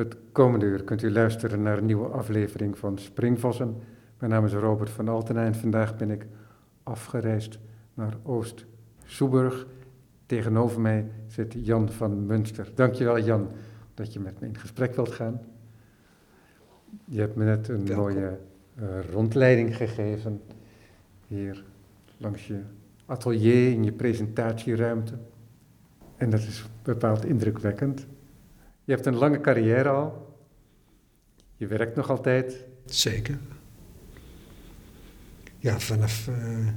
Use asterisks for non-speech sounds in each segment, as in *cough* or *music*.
Het komende uur kunt u luisteren naar een nieuwe aflevering van Springvossen. Mijn naam is Robert van Altena en vandaag ben ik afgereisd naar Oost-Soeburg. Tegenover mij zit Jan van Munster. Dankjewel Jan dat je met me in gesprek wilt gaan. Je hebt me net een mooie uh, rondleiding gegeven hier langs je atelier in je presentatieruimte. En dat is bepaald indrukwekkend. Je hebt een lange carrière al. Je werkt nog altijd. Zeker. Ja, vanaf. Uh,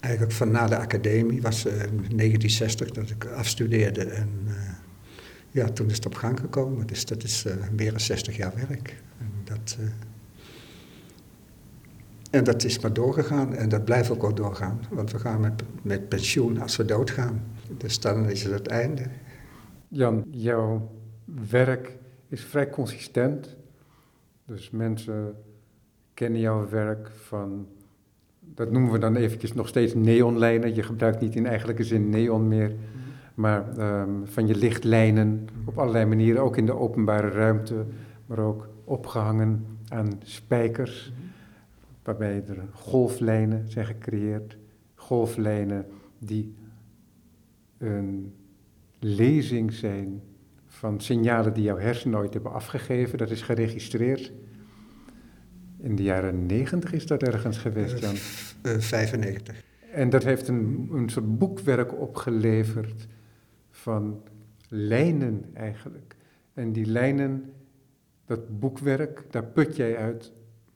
eigenlijk van na de academie was uh, 1960 dat ik afstudeerde. En uh, ja, toen is het op gang gekomen. Dus dat is eh, meer dan 60 jaar werk. En dat, en dat is maar doorgegaan. En dat blijft ook wel doorgaan. Want we gaan met, met pensioen als we doodgaan. Dus dan is het het einde. Jan, jouw werk is vrij consistent. Dus mensen kennen jouw werk van, dat noemen we dan eventjes nog steeds neonlijnen. Je gebruikt niet in eigenlijke zin neon meer, maar um, van je lichtlijnen op allerlei manieren, ook in de openbare ruimte, maar ook opgehangen aan spijkers, waarbij er golflijnen zijn gecreëerd. Golflijnen die een lezing zijn van signalen die jouw hersenen nooit hebben afgegeven. Dat is geregistreerd. In de jaren 90 is dat ergens geweest, Jan? Uh, uh, 95. En dat heeft een, een soort boekwerk opgeleverd van lijnen eigenlijk. En die lijnen, dat boekwerk, daar put jij uit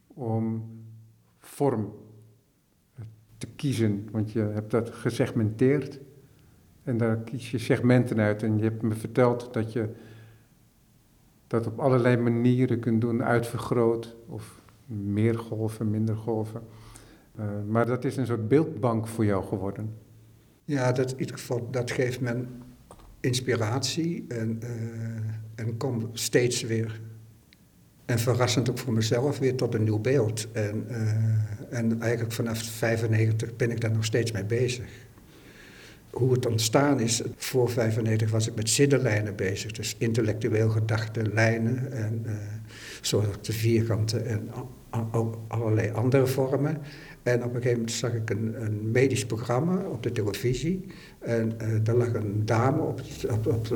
om vorm te kiezen. Want je hebt dat gesegmenteerd. En daar kies je segmenten uit. En je hebt me verteld dat je dat op allerlei manieren kunt doen, uitvergroot of meer golven, minder golven. Uh, maar dat is een soort beeldbank voor jou geworden. Ja, dat, in ieder geval, dat geeft me inspiratie en, uh, en kom steeds weer, en verrassend ook voor mezelf, weer tot een nieuw beeld. En, uh, en eigenlijk vanaf 95 ben ik daar nog steeds mee bezig hoe het ontstaan is. Voor 95 was ik met zinnenlijnen bezig, dus intellectueel gedachte lijnen en uh, soorten vierkanten en allerlei andere vormen. En op een gegeven moment zag ik een, een medisch programma op de televisie. En uh, daar lag een dame op, op, op,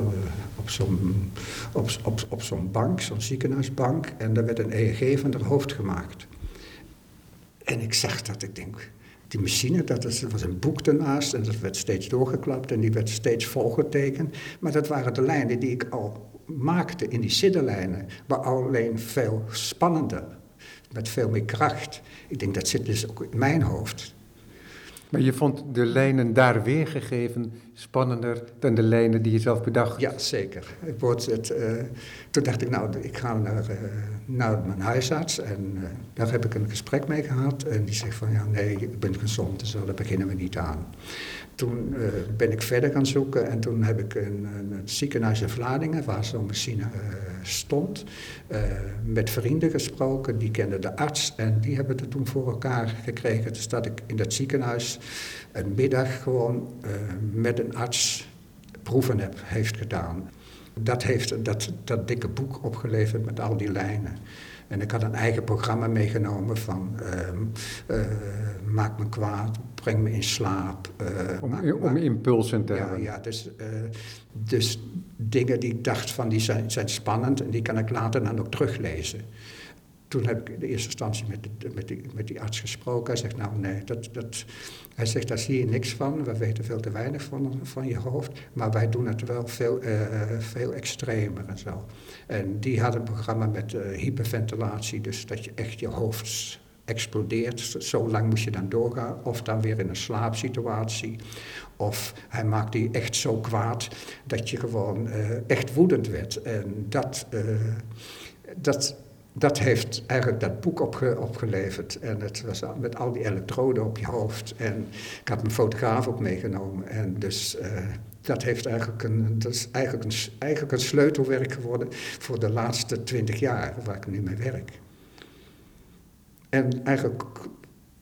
op zo'n op, op, op zo'n bank, zo'n ziekenhuisbank. En daar werd een EEG van haar hoofd gemaakt. En ik zag dat, ik denk, die machine, dat was een boek ernaast en dat werd steeds doorgeklapt en die werd steeds volgetekend. Maar dat waren de lijnen die ik al maakte in die sidderlijnen, maar alleen veel spannender, met veel meer kracht. Ik denk dat zit dus ook in mijn hoofd. Maar je vond de lijnen daar weergegeven spannender dan de lijnen die je zelf bedacht? Ja, zeker. Ik word het, uh, toen dacht ik, nou, ik ga naar, uh, naar mijn huisarts en uh, daar heb ik een gesprek mee gehad. En die zegt van, ja, nee, ik ben gezond, dus daar beginnen we niet aan. Toen uh, ben ik verder gaan zoeken en toen heb ik een, een ziekenhuis in Vlaardingen, waar zo'n machine uh, stond, uh, met vrienden gesproken. Die kenden de arts en die hebben het toen voor elkaar gekregen. Dus dat ik in dat ziekenhuis een middag gewoon met een arts proeven heb, heeft gedaan. Dat heeft dat, dat dikke boek opgeleverd met al die lijnen. En ik had een eigen programma meegenomen van uh, maak me kwaad, breng me in slaap. Uh, om, maak, om impulsen te ja, hebben. Ja, dus, dus dingen die ik dacht van die zijn, zijn spannend en die kan ik later dan ook teruglezen toen heb ik in de eerste instantie met, de, met, die, met die arts gesproken. Hij zegt, nou nee, dat, dat, hij zegt, daar zie je niks van. We weten veel te weinig van, van je hoofd. Maar wij doen het wel veel, uh, veel extremer en zo. En die had een programma met hyperventilatie. Dus dat je echt je hoofd explodeert. Zo lang moest je dan doorgaan. Of dan weer in een slaapsituatie. Of hij maakte je echt zo kwaad dat je gewoon echt woedend werd. En dat... dat dat heeft eigenlijk dat boek opge opgeleverd. En het was met al die elektroden op je hoofd. En ik had mijn fotograaf ook meegenomen. En dus uh, dat, heeft eigenlijk een, dat is eigenlijk een, eigenlijk een sleutelwerk geworden voor de laatste twintig jaar waar ik nu mee werk. En eigenlijk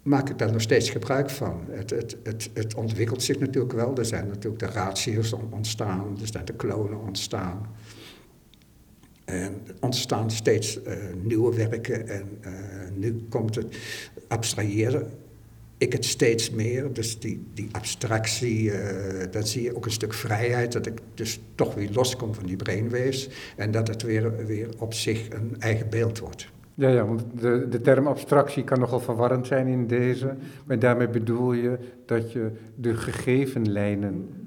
maak ik daar nog steeds gebruik van. Het, het, het, het ontwikkelt zich natuurlijk wel. Er zijn natuurlijk de ratio's ontstaan, er zijn de klonen ontstaan. En er ontstaan steeds uh, nieuwe werken en uh, nu komt het abstraheren ik het steeds meer. Dus die, die abstractie, uh, dan zie je ook een stuk vrijheid, dat ik dus toch weer loskom van die brainwaves en dat het weer, weer op zich een eigen beeld wordt. Ja, ja, want de, de term abstractie kan nogal verwarrend zijn in deze, maar daarmee bedoel je dat je de gegeven lijnen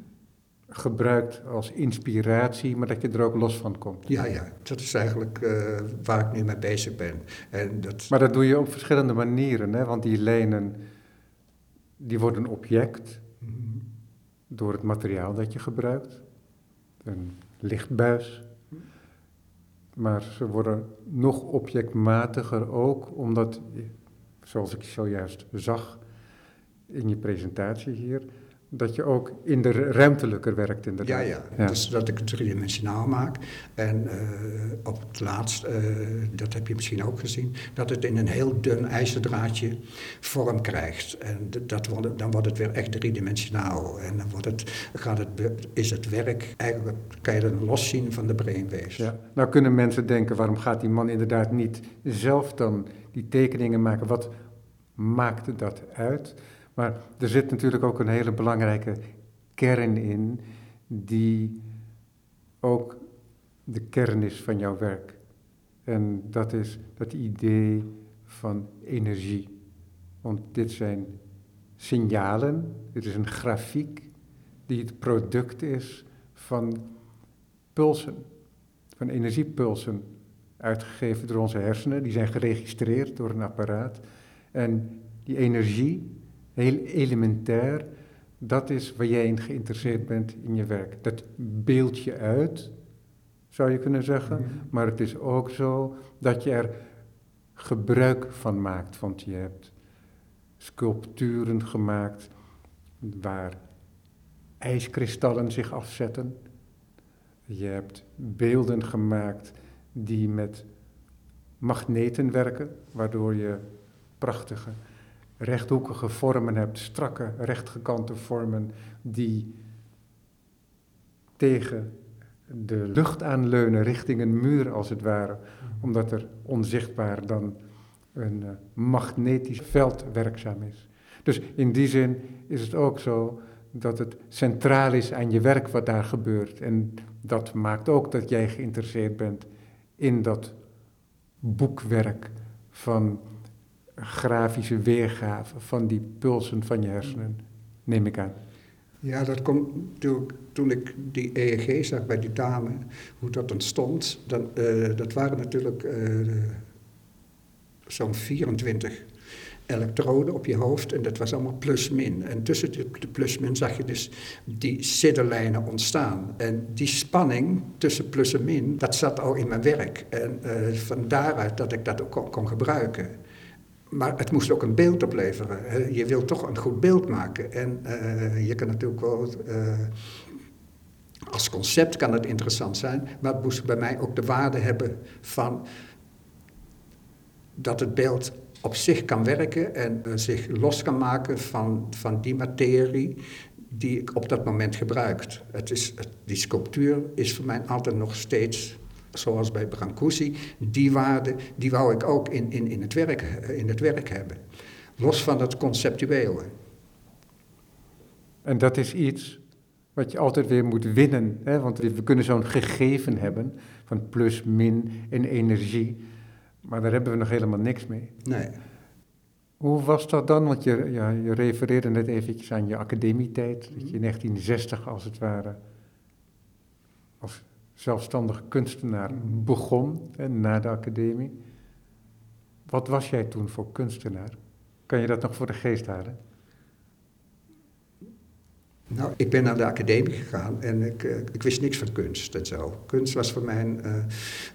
gebruikt als inspiratie, maar dat je er ook los van komt. Ja, ja, dat is eigenlijk uh, waar ik nu mee bezig ben. En dat... Maar dat doe je op verschillende manieren, hè? want die lijnen die worden object -hmm. door het materiaal dat je gebruikt, een lichtbuis. Maar ze worden nog objectmatiger ook, omdat, zoals ik zojuist zag in je presentatie hier, dat je ook in de ruimtelijker werkt inderdaad. Ja, ja. ja. Dus dat ik het driedimensionaal maak. En uh, op het laatst, uh, dat heb je misschien ook gezien, dat het in een heel dun ijzerdraadje vorm krijgt. En dat wordt, dan wordt het weer echt driedimensionaal. En dan wordt het, gaat het, is het werk, eigenlijk kan je het los zien van de brainwaves. Ja. Nou kunnen mensen denken, waarom gaat die man inderdaad niet zelf dan die tekeningen maken? Wat maakte dat uit? Maar er zit natuurlijk ook een hele belangrijke kern in, die ook de kern is van jouw werk. En dat is dat idee van energie. Want dit zijn signalen, dit is een grafiek die het product is van pulsen, van energiepulsen, uitgegeven door onze hersenen. Die zijn geregistreerd door een apparaat. En die energie heel elementair. Dat is waar jij in geïnteresseerd bent in je werk. Dat beeld je uit, zou je kunnen zeggen. Mhm. Maar het is ook zo dat je er gebruik van maakt. Want je hebt sculpturen gemaakt waar ijskristallen zich afzetten. Je hebt beelden gemaakt die met magneten werken, waardoor je prachtige rechthoekige vormen hebt, strakke, rechtgekante vormen die tegen de lucht aanleunen richting een muur als het ware, omdat er onzichtbaar dan een uh, magnetisch veld werkzaam is. Dus in die zin is het ook zo dat het centraal is aan je werk wat daar gebeurt. En dat maakt ook dat jij geïnteresseerd bent in dat boekwerk van grafische weergave van die pulsen van je hersenen, neem ik aan. Ja, dat komt toen, toen ik die EEG zag bij die dame, hoe dat ontstond. Dan, uh, dat waren natuurlijk uh, zo'n 24 elektroden op je hoofd en dat was allemaal plus-min. En tussen de, plus-min zag je dus die sidderlijnen ontstaan. En die spanning tussen plus en min, dat zat al in mijn werk. En uh, van daaruit dat ik dat ook kon gebruiken. Maar het moest ook een beeld opleveren. Je wilt toch een goed beeld maken. En uh, je kan natuurlijk wel. Uh, als concept kan het interessant zijn, maar het moest bij mij ook de waarde hebben van dat het beeld op zich kan werken en uh, zich los kan maken van, van die materie die ik op dat moment gebruikt. Het is, die sculptuur is voor mij altijd nog steeds zoals bij Brancusi, die waarde, die wou ik ook in, in, in, het, werk, in het werk hebben. Los van het conceptuele. En dat is iets wat je altijd weer moet winnen. Hè? Want we kunnen zo'n gegeven hebben van plus, min en energie. Maar daar hebben we nog helemaal niks mee. Nee. Hoe was dat dan? Want je, ja, je refereerde net eventjes aan je academietijd. Dat je in 1960 als het ware als zelfstandig kunstenaar begon en na de academie. Wat was jij toen voor kunstenaar? Kan je dat nog voor de geest halen? Nou, ik ben naar de academie gegaan en ik, uh, ik wist niks van kunst en zo. Kunst was voor mij, uh,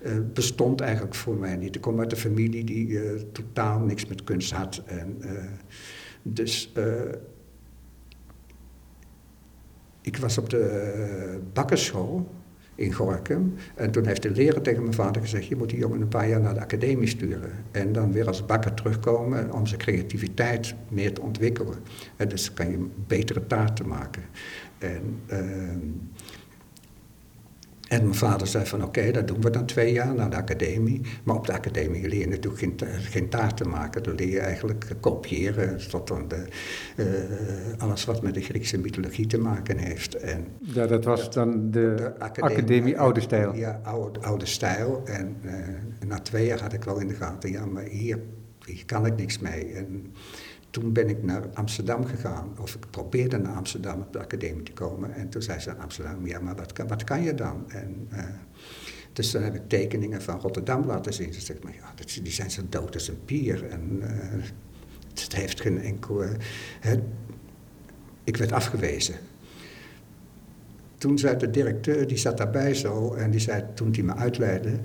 uh, bestond eigenlijk voor mij niet. Ik kom uit een familie die totaal niks met kunst had. En, dus ik was op de bakkerschool in Gorkum. En toen heeft de leraar tegen mijn vader gezegd: Je moet die jongen een paar jaar naar de academie sturen. En dan weer als bakker terugkomen om zijn creativiteit meer te ontwikkelen. En dus kan je betere taarten maken. En, uh, En mijn vader zei van oké, dat doen we dan twee jaar naar de academie. Maar op de academie leer je natuurlijk geen, geen taarten maken. Dan leer je eigenlijk kopiëren tot de, eh, alles wat met de Griekse mythologie te maken heeft. En Ja, dat was dan de, academie, Oude Stijl. Ja, oude, oude stijl. En eh, na twee jaar had ik wel in de gaten, ja, maar hier, hier kan ik niks mee. En toen ben ik naar Amsterdam gegaan, of ik probeerde naar Amsterdam op de academie te komen. En toen zei ze in Amsterdam, ja, maar wat kan, wat kan je dan? En, eh, dus dan heb ik tekeningen van Rotterdam laten zien. Ze zegt, maar ja, dat- die zijn zo dood als een pier. En eh, het heeft geen enkel... eh, ik werd afgewezen. Toen zei de directeur, die zat daarbij zo, en die zei, toen hij me uitleidde,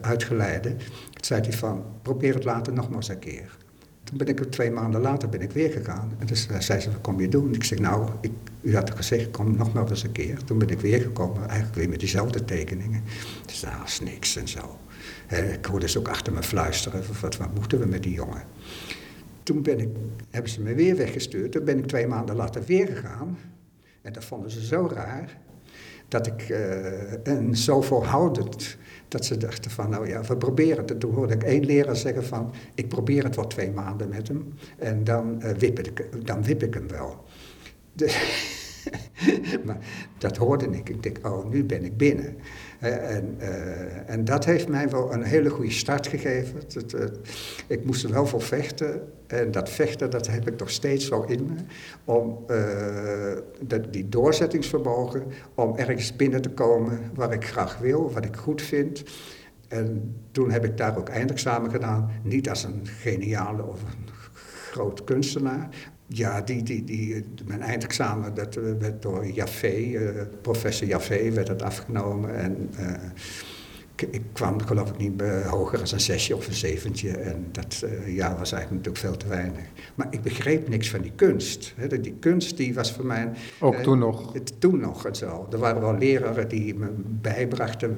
uitgeleide, zei hij van, probeer het later nog maar eens een keer. Toen ben ik twee maanden later ben ik weer gegaan. En dus eh, zei ze, wat kom je doen? Ik zeg, nou, ik, u had gezegd, kom nog maar eens een keer. Toen ben ik weer gekomen, eigenlijk weer met diezelfde tekeningen. Dus daar was niks en zo. Ik hoorde ze ook achter me fluisteren, wat, wat moeten we met die jongen? Toen ben ik, hebben ze me weer weggestuurd. Toen ben ik twee maanden later weer gegaan. En dat vonden ze zo raar. Dat ik, eh, en zo volhoudend, dat ze dachten van, nou ja, we proberen het. Toen hoorde ik één leraar zeggen van, ik probeer het wel twee maanden met hem. En dan, eh, wip, ik, dan wip ik hem wel. *laughs* Maar dat hoorde ik. Ik denk, oh, nu ben ik binnen. Eh, en, eh, en dat heeft mij wel een hele goede start gegeven. Ik moest er wel voor vechten. En dat vechten, dat heb ik nog steeds zo in me. Om eh, die doorzettingsvermogen, om ergens binnen te komen waar ik graag wil, wat ik goed vind. En toen heb ik daar ook eindexamen gedaan. Niet als een geniale of een groot kunstenaar. Ja, die, die, die, mijn eindexamen dat eh, werd door Jaffé, eh, professor Jaffé, werd het afgenomen. En eh, ik, ik kwam geloof ik niet eh, hoger als een zesje of een zeventje. En dat jaar was eigenlijk natuurlijk veel te weinig. Maar ik begreep niks van die kunst. Hè. Die kunst die was voor mij... Ook toen nog. het, toen nog en zo. Er waren wel leraren die me bijbrachten.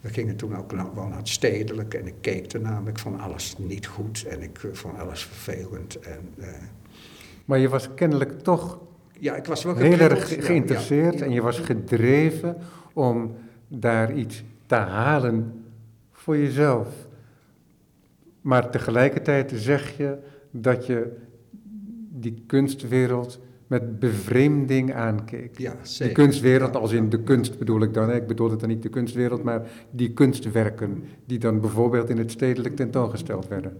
We, gingen toen ook wel naar het stedelijk en ik keek ernaar. maar Ik vond alles niet goed en ik eh, vond alles vervelend. En, eh, Maar je was kennelijk toch ja, ik was wel heel erg geïnteresseerd ja, en je was gedreven om daar iets te halen voor jezelf. Maar tegelijkertijd zeg je dat je die kunstwereld met bevreemding aankeek. Ja, Die zeker. kunstwereld, als in de kunst bedoel ik dan, hè? ik bedoel het dan niet de kunstwereld, maar die kunstwerken die dan bijvoorbeeld in het stedelijk tentoongesteld werden.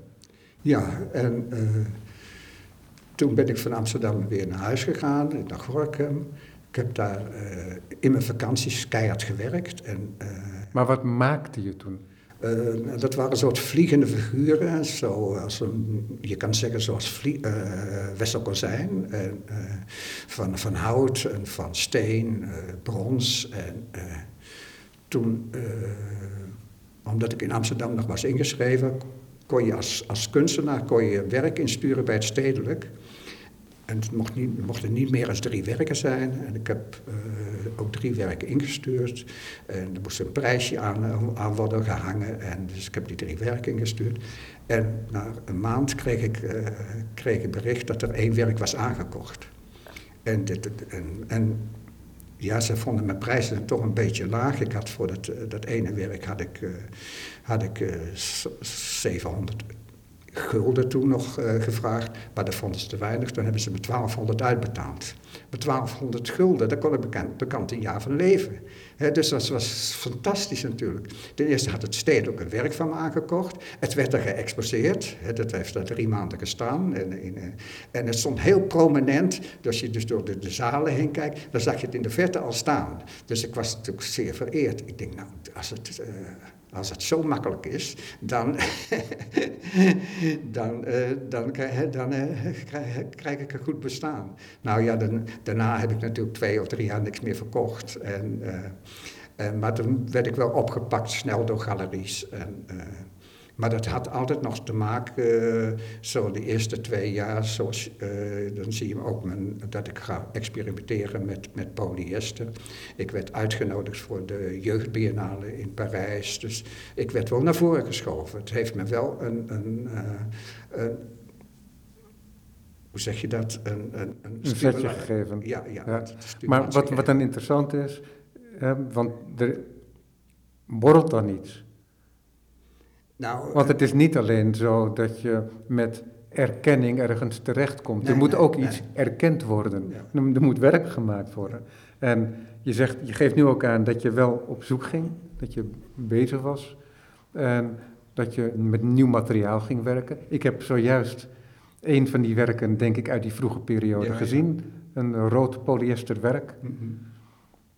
Ja, en eh, toen ben ik van Amsterdam weer naar huis gegaan, naar Gorkum. Ik heb daar eh, in mijn vakanties keihard gewerkt. En, eh, Maar wat maakte je toen? Eh, dat waren soort vliegende figuren, zoals een, je kan zeggen zoals vlie, eh Wessel Kozijn, en, eh, van, van hout en van steen, brons. En, toen, omdat ik in Amsterdam nog was ingeschreven, kon je als, als kunstenaar kon je werk insturen bij het stedelijk. En het mocht niet, niet meer dan drie werken zijn. En ik heb eh, ook drie werken ingestuurd. En er moest een prijsje aan, aan worden gehangen. En dus ik heb die drie werken ingestuurd. En na een maand kreeg ik, eh, kreeg ik bericht dat er één werk was aangekocht. En, dit, en, en ja, ze vonden mijn prijzen toch een beetje laag. Ik had voor dat, eh, dat ene werk had ik, eh, had ik eh, z- 700 gulden toen nog eh, gevraagd, maar dat vonden ze te weinig. Toen hebben ze me 1200 uitbetaald. Met 1200 gulden, daar kon ik bekend, bekend een jaar van leven. Dus dat was fantastisch natuurlijk. Ten eerste had het stedelijk een werk van me aangekocht. Het werd er geëxposeerd. Dat heeft er drie maanden gestaan. En, en het stond heel prominent. Dus je dus door de, de zalen heen kijkt, dan zag je het in de verte al staan. Dus ik was natuurlijk zeer vereerd. Ik denk, nou, als het... eh, als het zo makkelijk is, dan, *laughs* dan, eh, dan, krijg, dan eh, krijg, ik een goed bestaan. Nou ja, dan, daarna heb ik natuurlijk twee of drie jaar niks meer verkocht. En, eh, maar toen werd ik wel opgepakt snel door galeries. En, maar dat had altijd nog te maken, eh, zo de eerste twee jaar, zoals, eh, dan zie je ook mijn, dat ik ga experimenteren met, met polyester. Ik werd uitgenodigd voor de jeugdbiennale in Parijs, dus ik werd wel naar voren geschoven. Het heeft me wel een, een, eh, een hoe zeg je dat, een, een, Een zetje gegeven. Ja, ja. Maar wat, wat dan interessant is, hè, want er borrelt dan iets. Nou, Want het is niet alleen zo dat je met erkenning ergens terechtkomt. Nee, er moet nee, ook nee. iets erkend worden. Ja. Er, moet werk gemaakt worden. En je, zegt, je geeft nu ook aan dat je wel op zoek ging, dat je bezig was. En dat je met nieuw materiaal ging werken. Ik heb zojuist een van die werken, denk ik, uit die vroege periode Ja, ja. gezien. Een rood polyesterwerk. mhm.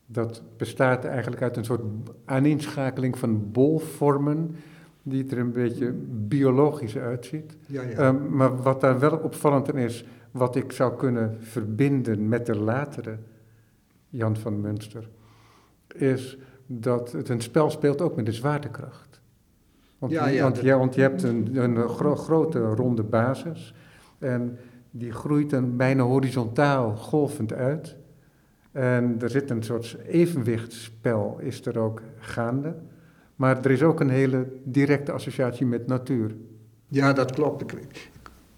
Dat bestaat eigenlijk uit een soort aaneenschakeling van bolvormen, die er een beetje biologisch uitziet. ja, ja. Ehm, maar wat daar wel opvallend aan is, wat ik zou kunnen verbinden met de latere Jan van Münster, is dat het een spel speelt ook met de zwaartekracht. Want, Ja, ja, want, dat- je, want je hebt een, een gro- grote ronde basis en die groeit dan bijna horizontaal golvend uit. En er zit een soort evenwichtsspel, is er ook gaande. Maar er is ook een hele directe associatie met natuur. Ja, dat klopt. Ik-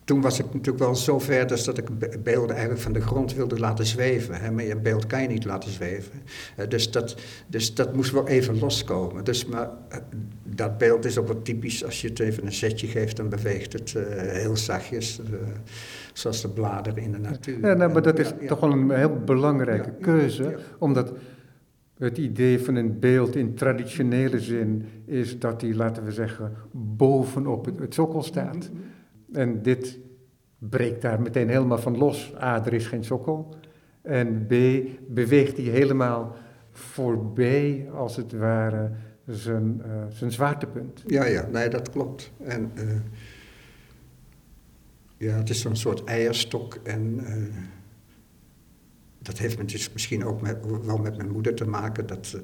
toen was ik natuurlijk wel zo ver dus dat ik be- beelden eigenlijk van de grond wilde laten zweven. Hè? Maar een beeld kan je niet laten zweven. Eh, dus, dat, dus dat moest wel even loskomen. Dus, maar eh, dat beeld is ook wat typisch. Als je het even een zetje geeft, dan beweegt het eh, heel zachtjes. zoals de bladeren in de natuur. Ja, nou, maar dat is ja, toch wel een heel belangrijke Ja, keuze, omdat het idee van een beeld in traditionele zin is dat die, laten we zeggen, bovenop het, sokkel staat. En dit breekt daar meteen helemaal van los. A, er is geen sokkel. En B, beweegt hij helemaal voorbij, als het ware, zijn, eh, zijn zwaartepunt. Ja, ja, nee, dat klopt. En eh, ja, het is zo'n soort eierstok en eh, dat heeft met, dus misschien ook met, wel met mijn moeder te maken, dat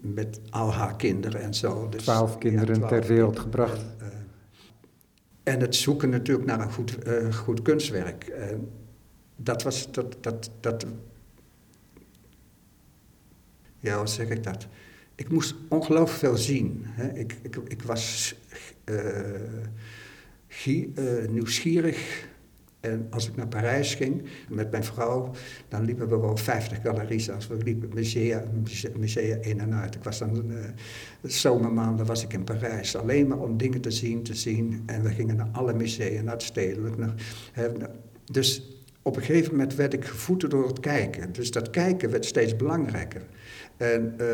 met al haar kinderen en zo. Dus, Twaalf kinderen twaalf ter wereld kinderen. gebracht. En, eh, en het zoeken natuurlijk naar een goed, eh, goed kunstwerk. Dat was, dat, dat, dat, ja, hoe zeg ik dat? Ik moest ongelooflijk veel zien. Hè. Ik, ik, ik was eh, gie- eh, nieuwsgierig. En als ik naar Parijs ging met mijn vrouw, dan liepen we wel 50 galeries als we liepen musea, musea, in en uit. Ik was dan, de zomermaanden was ik in Parijs, alleen maar om dingen te zien, te zien. En we gingen naar alle musea, naar het stedelijk. Hè, dus op een gegeven moment werd ik gevoed door het kijken. Dus dat kijken werd steeds belangrijker. En eh,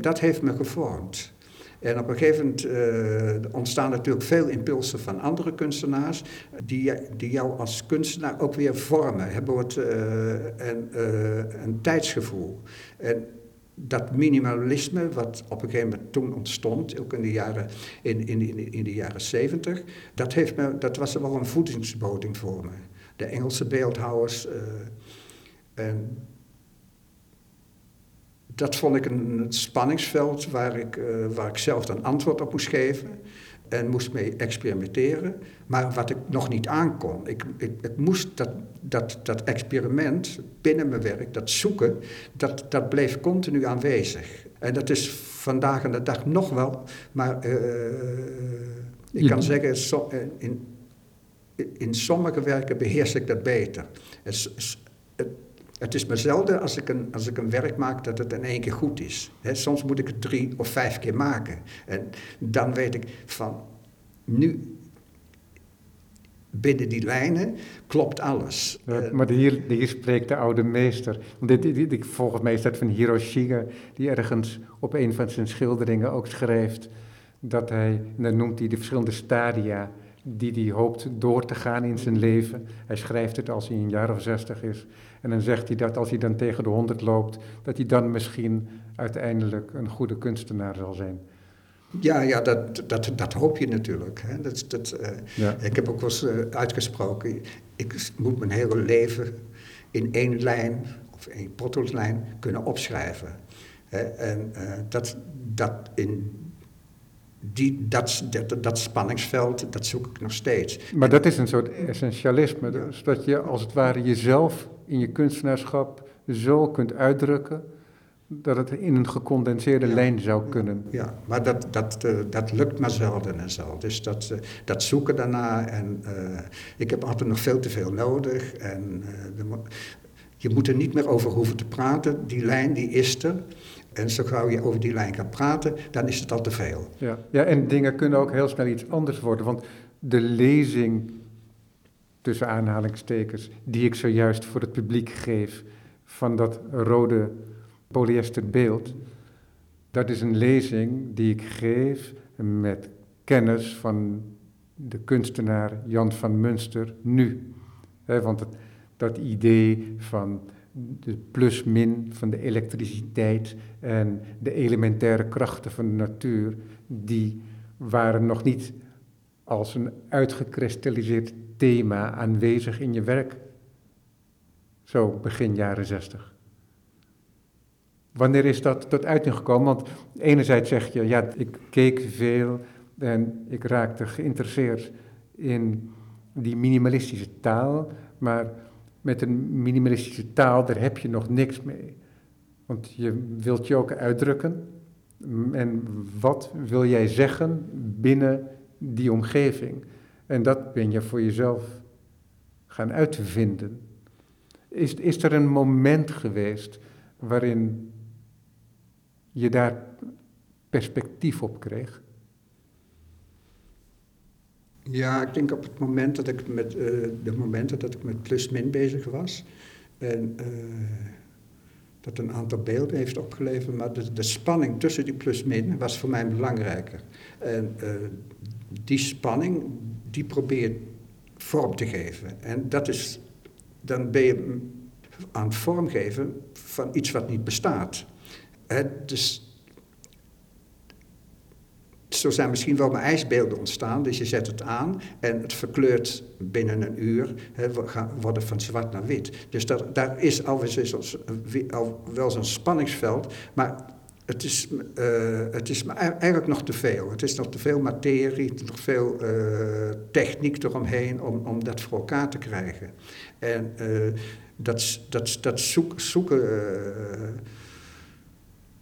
dat heeft me gevormd. En op een gegeven moment eh, ontstaan natuurlijk veel impulsen van andere kunstenaars, die, die jou als kunstenaar ook weer vormen, hebben het, eh, en, eh, een tijdsgevoel. En dat minimalisme, wat op een gegeven moment toen ontstond, ook in de jaren, in, in, in, de jaren 70, dat, heeft me, dat was wel een voedingsboding voor me. De Engelse beeldhouwers. eh, en dat vond ik een, een spanningsveld waar ik, eh, waar ik zelf dan antwoord op moest geven. En moest mee experimenteren. Maar wat ik nog niet aankon. Ik, ik, het moest dat, dat, dat experiment binnen mijn werk, dat zoeken, dat, dat bleef continu aanwezig. En dat is vandaag aan de dag nog wel. Maar eh, ik Je- kan zeggen, so- eh, in, in sommige werken beheers ik dat beter. Het, het is me zelden als ik, een, als ik een werk maak dat het in één keer goed is. Soms moet ik het drie of vijf keer maken. En dan weet ik van, nu binnen die lijnen klopt alles. Ja, Eh, maar hier, hier spreekt de oude meester. Want dit, dit, dit- volgens mij is dat van Hiroshige, die ergens op een van zijn schilderingen ook schrijft dat hij, en dan noemt hij de verschillende stadia die hij hoopt door te gaan in zijn leven. Hij schrijft het als hij een jaar of zestig is. En dan zegt hij dat als hij dan tegen de honderd loopt, dat hij dan misschien uiteindelijk een goede kunstenaar zal zijn. Ja, ja dat, dat, dat hoop je natuurlijk. Hè. Dat, dat, eh, Ja. Ik heb ook wel eens eh, uitgesproken, ik moet mijn hele leven in één lijn of één potlijn kunnen opschrijven. Hè. En eh, dat, dat, in die, dat, dat, dat spanningsveld, dat zoek ik nog steeds. Maar dat is een soort essentialisme. Dus dat je als het ware jezelf in je kunstenaarschap zo kunt uitdrukken dat het in een gecondenseerde Ja. lijn zou kunnen. Ja, maar dat, dat, eh, dat lukt maar zelden en zo. Dus dat, eh, dat zoeken daarna. En eh, ik heb altijd nog veel te veel nodig. En je moet er niet meer over hoeven te praten. Die lijn die is er. En zo gauw je over die lijn gaat praten, dan is het al te veel. Ja, ja en dingen kunnen ook heel snel iets anders worden. Want de lezing, tussen aanhalingstekens, die ik zojuist voor het publiek geef, van dat rode polyesterbeeld, dat is een lezing die ik geef met kennis van de kunstenaar Jan van Munster nu. want dat idee van de plus-min van de elektriciteit en de elementaire krachten van de natuur, die waren nog niet als een uitgekristalliseerd thema aanwezig in je werk. Zo begin jaren zestig. Wanneer is dat tot uiting gekomen? Want enerzijds zeg je, ja, ik keek veel en ik raakte geïnteresseerd in die minimalistische taal, maar met een minimalistische taal, daar heb je nog niks mee. Want je wilt je ook uitdrukken. En wat wil jij zeggen binnen die omgeving? En dat ben je voor jezelf gaan uitvinden. Is, is er een moment geweest waarin je daar perspectief op kreeg? Ja, ik denk op het moment dat ik met, uh, de momenten dat ik met plus-min bezig was. En uh, dat een aantal beelden heeft opgeleverd, maar de, de spanning tussen die plus-min was voor mij belangrijker. En uh, die spanning, die probeer vorm te geven. En dat is, dan ben je aan het vormgeven van iets wat niet bestaat. Dus zo zijn misschien wel maar ijsbeelden ontstaan. Dus je zet het aan en het verkleurt binnen een uur, hè, worden van zwart naar wit. Dus dat, daar is al wel zo'n spanningsveld, maar het is, uh, het is eigenlijk nog te veel. Het is nog te veel materie, nog veel uh, techniek eromheen om, om dat voor elkaar te krijgen. En uh, dat, dat, dat zoek, zoeken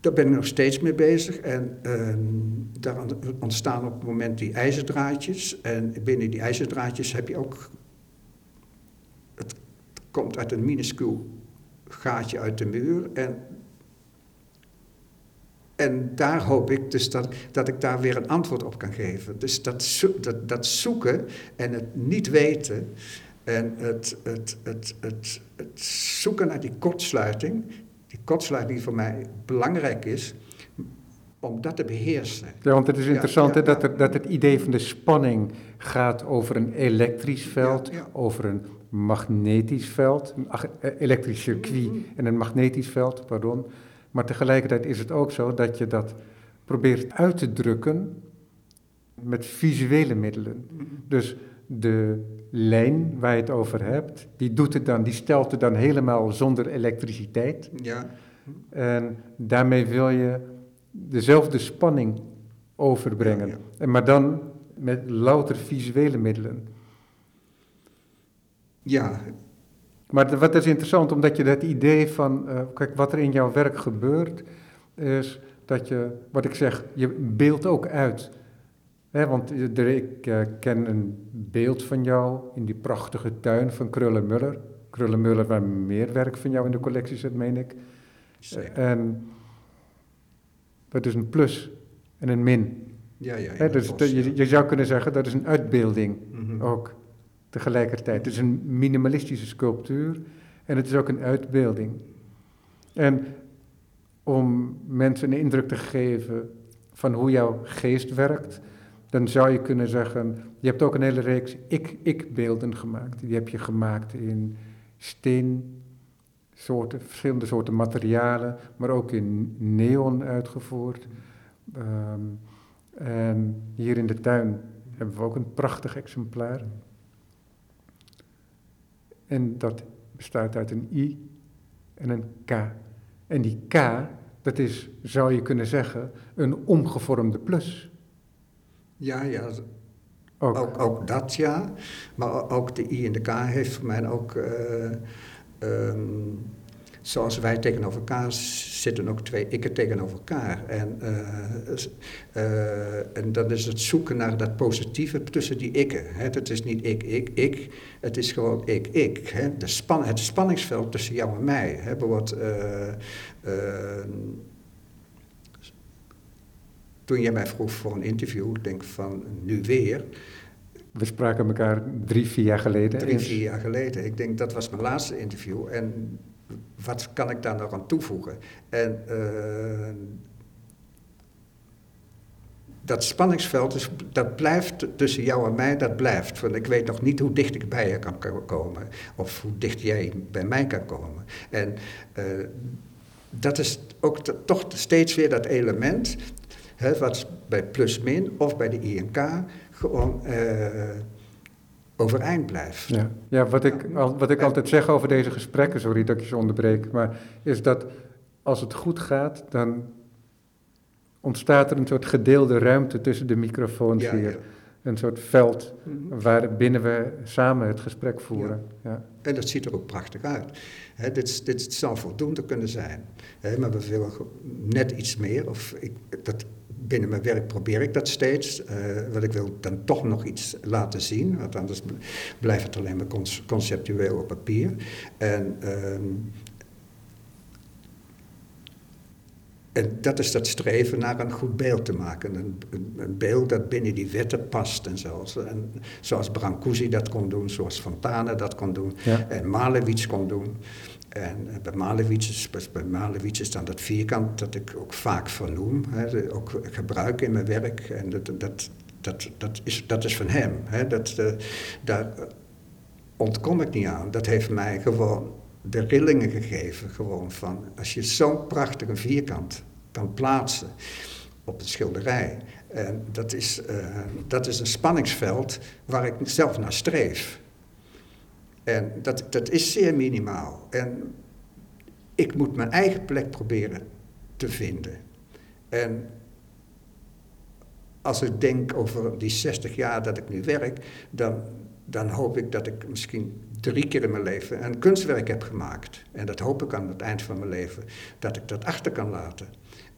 daar ben ik nog steeds mee bezig. En uh, daar ontstaan op het moment die ijzerdraadjes. En binnen die ijzerdraadjes heb je ook. Het komt uit een minuscuul gaatje uit de muur. En, en daar hoop ik dus dat, dat ik daar weer een antwoord op kan geven. Dus dat, dat, dat zoeken en het niet weten. En het, het, het, het, het zoeken naar die kortsluiting, die kortsluiting die voor mij belangrijk is, om dat te beheersen. Ja, want het is interessant dat, er, dat het idee van de spanning gaat over een elektrisch veld, over een magnetisch veld, een eh, elektrisch circuit mm-hmm. en een magnetisch veld, pardon. Maar tegelijkertijd is het ook zo dat je dat probeert uit te drukken met visuele middelen. Dus de lijn waar je het over hebt, die doet het dan, die stelt het dan helemaal zonder elektriciteit. Ja. En daarmee wil je dezelfde spanning overbrengen. Ja, En maar dan met louter visuele middelen. Ja. Maar wat is interessant, omdat je dat idee van, uh, kijk, wat er in jouw werk gebeurt, is dat je, wat ik zeg, je beeldt ook uit want ik uh, ken een beeld van jou in die prachtige tuin van Krullenmuller. Krullenmuller waar meer werk van jou in de collectie zit, meen ik. Zeker. En dat is een plus en een min. Ja, ja, ja dus je, je, zou kunnen zeggen dat is een uitbeelding mhm. ook tegelijkertijd. Het is een minimalistische sculptuur en het is ook een uitbeelding. En om mensen een indruk te geven van hoe jouw geest werkt, dan zou je kunnen zeggen, je hebt ook een hele reeks ik-ik-beelden gemaakt. Die heb je gemaakt in steensoorten, verschillende soorten materialen, maar ook in neon uitgevoerd. Ehm, en hier in de tuin hebben we ook een prachtig exemplaar. En dat bestaat uit een I en een K. En die K, dat is, zou je kunnen zeggen, een omgevormde plus. Ja, ja. Ook. ook. Ook, dat ja. Maar ook de I en de K heeft voor mij ook, uh, um, zoals wij tegenover elkaar zitten ook twee ikken tegenover elkaar. En, uh, en dat is het zoeken naar dat positieve tussen die ikken. Hè. Het is niet ik, ik, ik. Het is gewoon ik, ik. Hè. De span, het spanningsveld tussen jou en mij. Hè. Bijvoorbeeld, toen jij mij vroeg voor een interview, ik denk van nu weer. We spraken elkaar drie, vier jaar geleden. Drie, vier jaar geleden. Ik denk dat was mijn laatste interview. En wat kan ik daar nog aan toevoegen? En uh, dat spanningsveld, dat blijft tussen jou en mij, dat blijft. Want ik weet nog niet hoe dicht ik bij je kan komen. Of hoe dicht jij bij mij kan komen. En uh, dat is ook toch steeds weer dat element Hè, wat bij plus-min of bij de INK gewoon uh, overeind blijft. Ja, ja wat ik, wat ik altijd zeg over deze gesprekken, sorry dat ik je onderbreek, maar is dat als het goed gaat, dan ontstaat er een soort gedeelde ruimte tussen de microfoons hier. Ja. Een soort veld mm waar binnen we samen het gesprek voeren. Ja. En dat ziet er ook prachtig uit. dit, dit zou voldoende kunnen zijn. maar we willen net iets meer. Of ik, dat binnen mijn werk probeer ik dat steeds. Uh, want ik wil dan toch nog iets laten zien. Want anders blijft het alleen maar conceptueel op papier. En, ehm, en dat is dat streven naar een goed beeld te maken. Een, een, beeld dat binnen die wetten past en zo. En, zoals Brancusi dat kon doen, zoals Fontana dat kon doen. En Malevich kon doen. En eh, bij Malevich bij is dan dat vierkant dat ik ook vaak vernoem, hè, ook gebruik in mijn werk. En dat, dat, dat, dat, is, dat is van hem. Hè, dat, uh, daar ontkom ik niet aan. Dat heeft mij gewoon de rillingen gegeven. Gewoon van, als je zo'n prachtige vierkant kan plaatsen op de schilderij. En dat is, uh, dat is een spanningsveld waar ik zelf naar streef. En dat, dat is zeer minimaal. En ik moet mijn eigen plek proberen te vinden. En als ik denk over die 60 jaar dat ik nu werk, dan, dan hoop ik dat ik misschien drie keer in mijn leven een kunstwerk heb gemaakt. En dat hoop ik aan het eind van mijn leven, dat ik dat achter kan laten.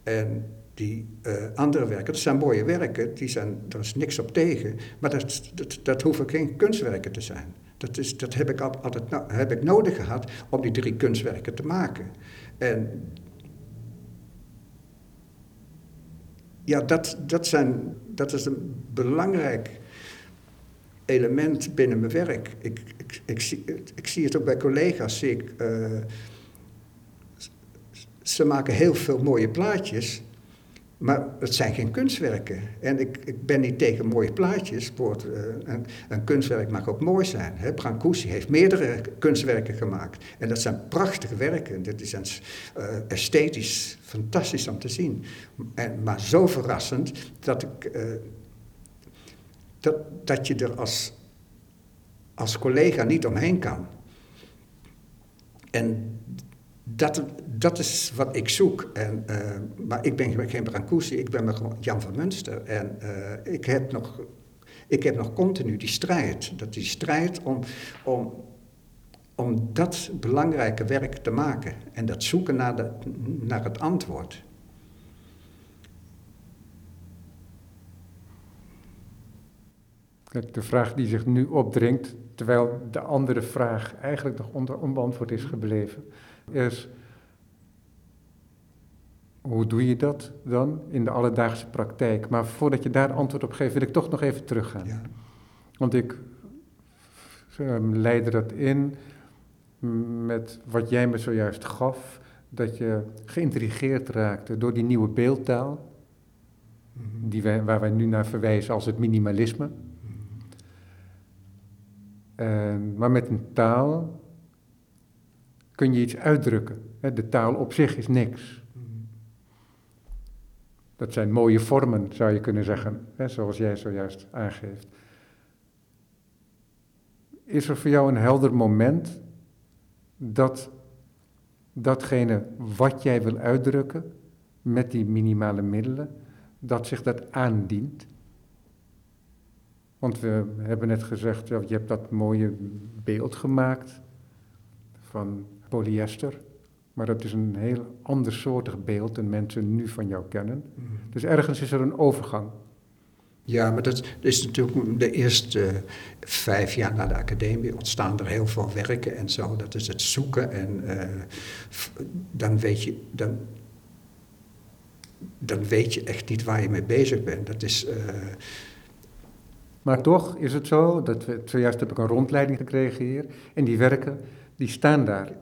En die uh, andere werken, dat zijn mooie werken, die zijn, er is niks op tegen, maar dat, dat, dat hoeven geen kunstwerken te zijn. Dat, is, dat heb ik altijd heb ik nodig gehad om die drie kunstwerken te maken. En ja, dat, dat, zijn, dat is een belangrijk element binnen mijn werk. Ik, ik, ik, zie, ik zie het ook bij collega's. Zie ik, uh, ze maken heel veel mooie plaatjes. Maar het zijn geen kunstwerken. En ik, ik ben niet tegen mooie plaatjes. Uh, een, een, kunstwerk mag ook mooi zijn. Hè? Brancusi heeft meerdere kunstwerken gemaakt. En dat zijn prachtige werken. Dat is een, uh, esthetisch fantastisch om te zien. En, maar zo verrassend dat, ik, uh, dat, dat je er als, als collega niet omheen kan. En dat, dat is wat ik zoek. En, uh, maar ik ben geen Brancusi, ik ben maar Jan van Munster. En uh, ik, heb nog, ik heb nog continu die strijd. Dat die strijd om, om, om dat belangrijke werk te maken. En dat zoeken naar, de, naar het antwoord. De vraag die zich nu opdringt, terwijl de andere vraag eigenlijk nog onbeantwoord is gebleven is, hoe doe je dat dan in de alledaagse praktijk? Maar voordat je daar antwoord op geeft, wil ik toch nog even teruggaan. Ja. Want ik um, leidde dat in met wat jij me zojuist gaf, dat je geïntrigeerd raakte door die nieuwe beeldtaal, mhm. die wij, waar wij nu naar verwijzen als het minimalisme. Mm maar met een taal kun je iets uitdrukken. De taal op zich is niks. Dat zijn mooie vormen, zou je kunnen zeggen, zoals jij zojuist aangeeft. Is er voor jou een helder moment dat datgene wat jij wil uitdrukken met die minimale middelen, dat zich dat aandient? Want we hebben net gezegd, je hebt dat mooie beeld gemaakt van polyester. Maar dat is een heel andersoortig beeld dan mensen nu van jou kennen. Mhm. Dus ergens is er een overgang. Ja, maar dat is natuurlijk de eerste vijf jaar na de academie ontstaan er heel veel werken en zo. Dat is het zoeken en eh, dan weet je, dan, dan weet je echt niet waar je mee bezig bent. Dat is, eh, Maar toch is het zo, dat we, zojuist heb ik een rondleiding gekregen hier, en die werken, die staan daar.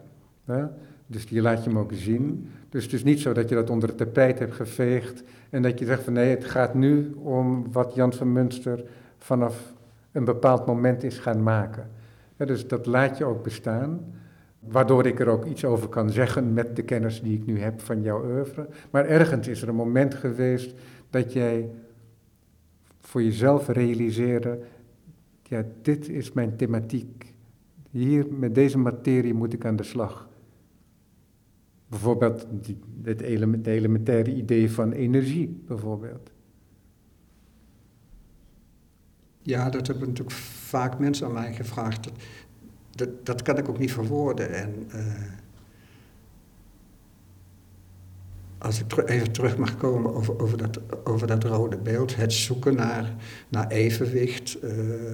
Dus die laat je hem ook zien. Dus het is niet zo dat je dat onder het tapijt hebt geveegd en dat je zegt van nee, het gaat nu om wat Jan van Munster vanaf een bepaald moment is gaan maken. Dus dat laat je ook bestaan, waardoor ik er ook iets over kan zeggen met de kennis die ik nu heb van jouw oeuvre. Maar ergens is er een moment geweest dat jij voor jezelf realiseerde, ja, dit is mijn thematiek. Hier, met deze materie moet ik aan de slag. Bijvoorbeeld het elementaire idee van energie, bijvoorbeeld. ja, dat hebben natuurlijk vaak mensen aan mij gevraagd. Dat, dat, kan ik ook niet verwoorden. En eh, als ik even terug mag komen over, over, dat, over dat rode beeld, het zoeken naar, naar evenwicht, eh,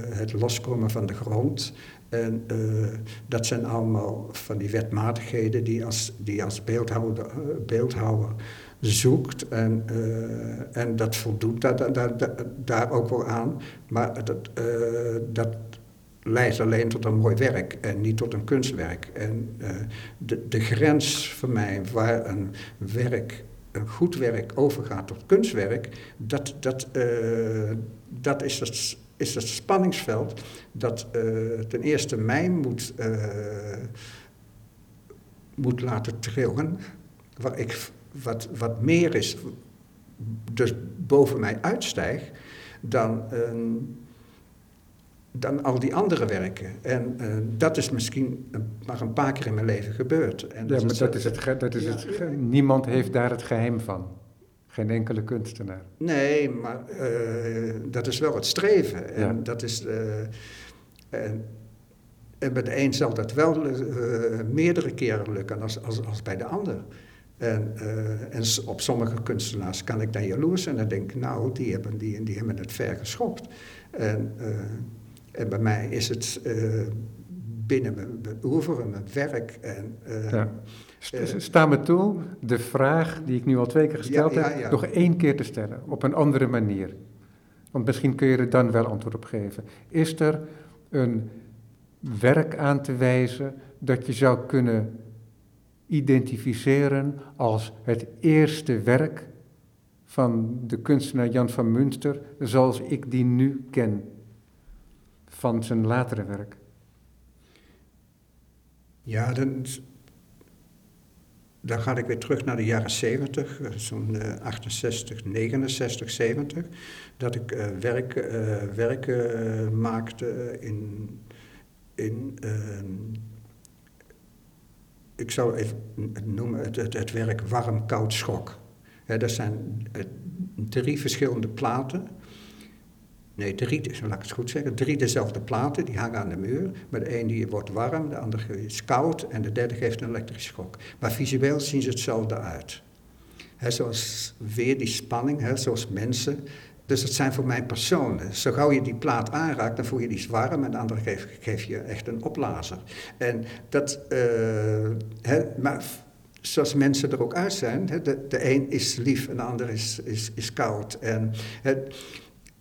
het loskomen van de grond. En eh, dat zijn allemaal van die wetmatigheden die als, die als beeldhouwer, eh, beeldhouwer zoekt. En, eh, en dat voldoet daar, daar, daar, ook wel aan. Maar dat, dat leidt alleen tot een mooi werk en niet tot een kunstwerk. En de, de grens voor mij waar een werk, een goed werk overgaat tot kunstwerk, dat, dat, dat is, het, is het spanningsveld dat eh, ten eerste mij moet, eh, moet laten trillen, waar ik, wat, wat meer is, dus boven mij uitstijgt, dan een dan al die andere werken. En eh, dat is misschien maar een paar keer in mijn leven gebeurd. En Ja, maar dat is het, dat is het niemand heeft daar het geheim van. Geen enkele kunstenaar. Nee, maar eh, dat is wel het streven. En Ja. dat is... eh, en, en bij de een zal dat wel eh, meerdere keren lukken als, als, als bij de ander. En, en op sommige kunstenaars kan ik dan jaloers zijn en denk ik, nou, die hebben, die, die hebben het ver geschopt. En, en bij mij is het binnen mijn, mijn oeuvre, mijn werk. En, eh, Ja. Eh, Sta me toe de vraag die ik nu al twee keer gesteld Ja, heb, ja. nog één keer te stellen, op een andere manier. Want misschien kun je er dan wel antwoord op geven. Is er een werk aan te wijzen dat je zou kunnen identificeren als het eerste werk van de kunstenaar Jan van Münster, zoals ik die nu ken, van zijn latere werk? Ja, dan, dan ga ik weer terug naar de jaren 70, eh, zo'n eh, 68, 69, 70. Dat ik eh, werk, eh, werken maakte in. in ehm, ik zou even noemen het, het, het werk Warm, Koud, Schok. Dat zijn drie verschillende platen. Nee, drie, laat ik het goed zeggen. Drie dezelfde platen, die hangen aan de muur. Maar de een die wordt warm, de andere is koud en de derde geeft een elektrische schok. Maar visueel zien ze hetzelfde uit. Hè, zoals weer die spanning, hè, zoals mensen. Dus het zijn voor mij personen. Zo gauw je die plaat aanraakt, dan voel je die warm en de andere geeft geef je echt een opblazer. En dat, hè, maar zoals mensen er ook uit zijn, de, de een is lief en de ander is, is, is koud. En, hè,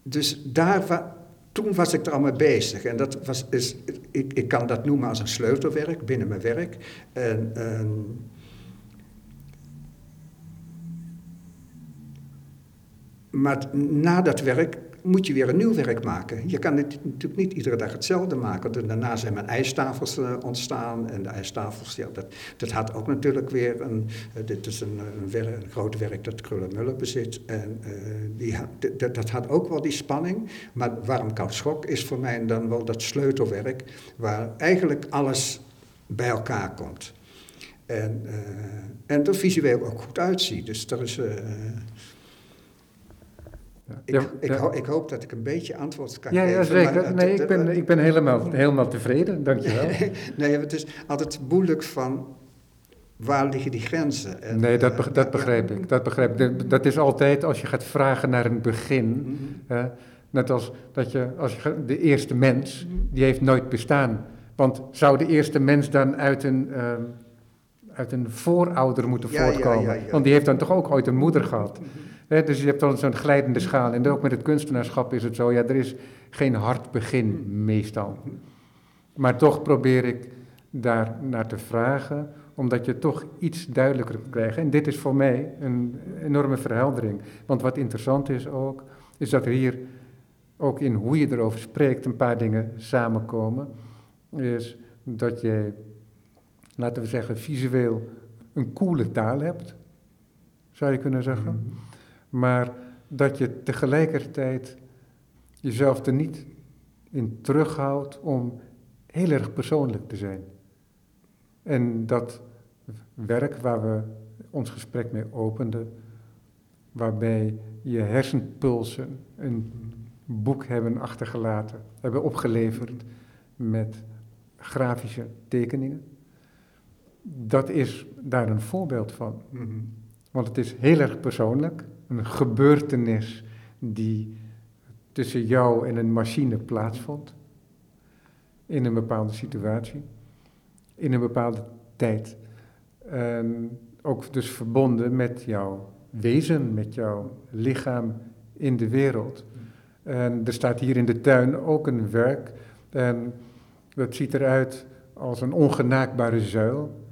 dus daar toen was ik er al mee bezig. En dat was, is, ik, ik kan dat noemen als een sleutelwerk binnen mijn werk. En, maar na dat werk moet je weer een nieuw werk maken. Je kan het natuurlijk niet iedere dag hetzelfde maken. Daarna zijn mijn ijstafels eh, ontstaan. En de ijstafels, ja, dat, dat had ook natuurlijk weer een... eh, dit is een, een, werk, een groot werk dat Krullenmuller bezit. En eh, die dat, dat had ook wel die spanning. Maar warm koud schok is voor mij dan wel dat sleutelwerk... waar eigenlijk alles bij elkaar komt. En, eh, en er visueel ook goed uitziet. Dus dat is... eh, ik, Ja, ik, ja. ho- ik hoop dat ik een beetje antwoord kan Ja, geven. ja zeker. het- Nee, ik ben, ik ben helemaal, helemaal tevreden, dankjewel. *laughs* nee, het is altijd moeilijk van... waar liggen die grenzen? En, nee, dat, eh, dat begrijp ik. Dat, begrijp ik. Dat is altijd als je gaat vragen naar een begin. Mhm. net als dat je, als je, de eerste mens, mhm. die heeft nooit bestaan. Want zou de eerste mens dan uit een, ehm, uit een voorouder moeten voortkomen? Want die heeft dan toch ook ooit een moeder gehad. Dus je hebt dan zo'n glijdende schaal. En ook met het kunstenaarschap is het zo, ja, er is geen hard begin meestal. Maar toch probeer ik daar naar te vragen, omdat je toch iets duidelijker krijgt. En dit is voor mij een enorme verheldering. Want wat interessant is ook, is dat er hier ook in hoe je erover spreekt een paar dingen samenkomen. Is dat je, laten we zeggen, visueel een coole taal hebt, zou je kunnen zeggen. Mhm. Maar dat je tegelijkertijd jezelf er niet in terughoudt om heel erg persoonlijk te zijn. En dat werk waar we ons gesprek mee openden, waarbij je hersenpulsen een boek hebben achtergelaten, hebben opgeleverd met grafische tekeningen. Dat is daar een voorbeeld van. Mhm. Want het is heel erg persoonlijk, een gebeurtenis die tussen jou en een machine plaatsvond in een bepaalde situatie, in een bepaalde tijd. En ook dus verbonden met jouw wezen, met jouw lichaam in de wereld. En er staat hier in de tuin ook een werk. En dat ziet eruit als een ongenaakbare zuil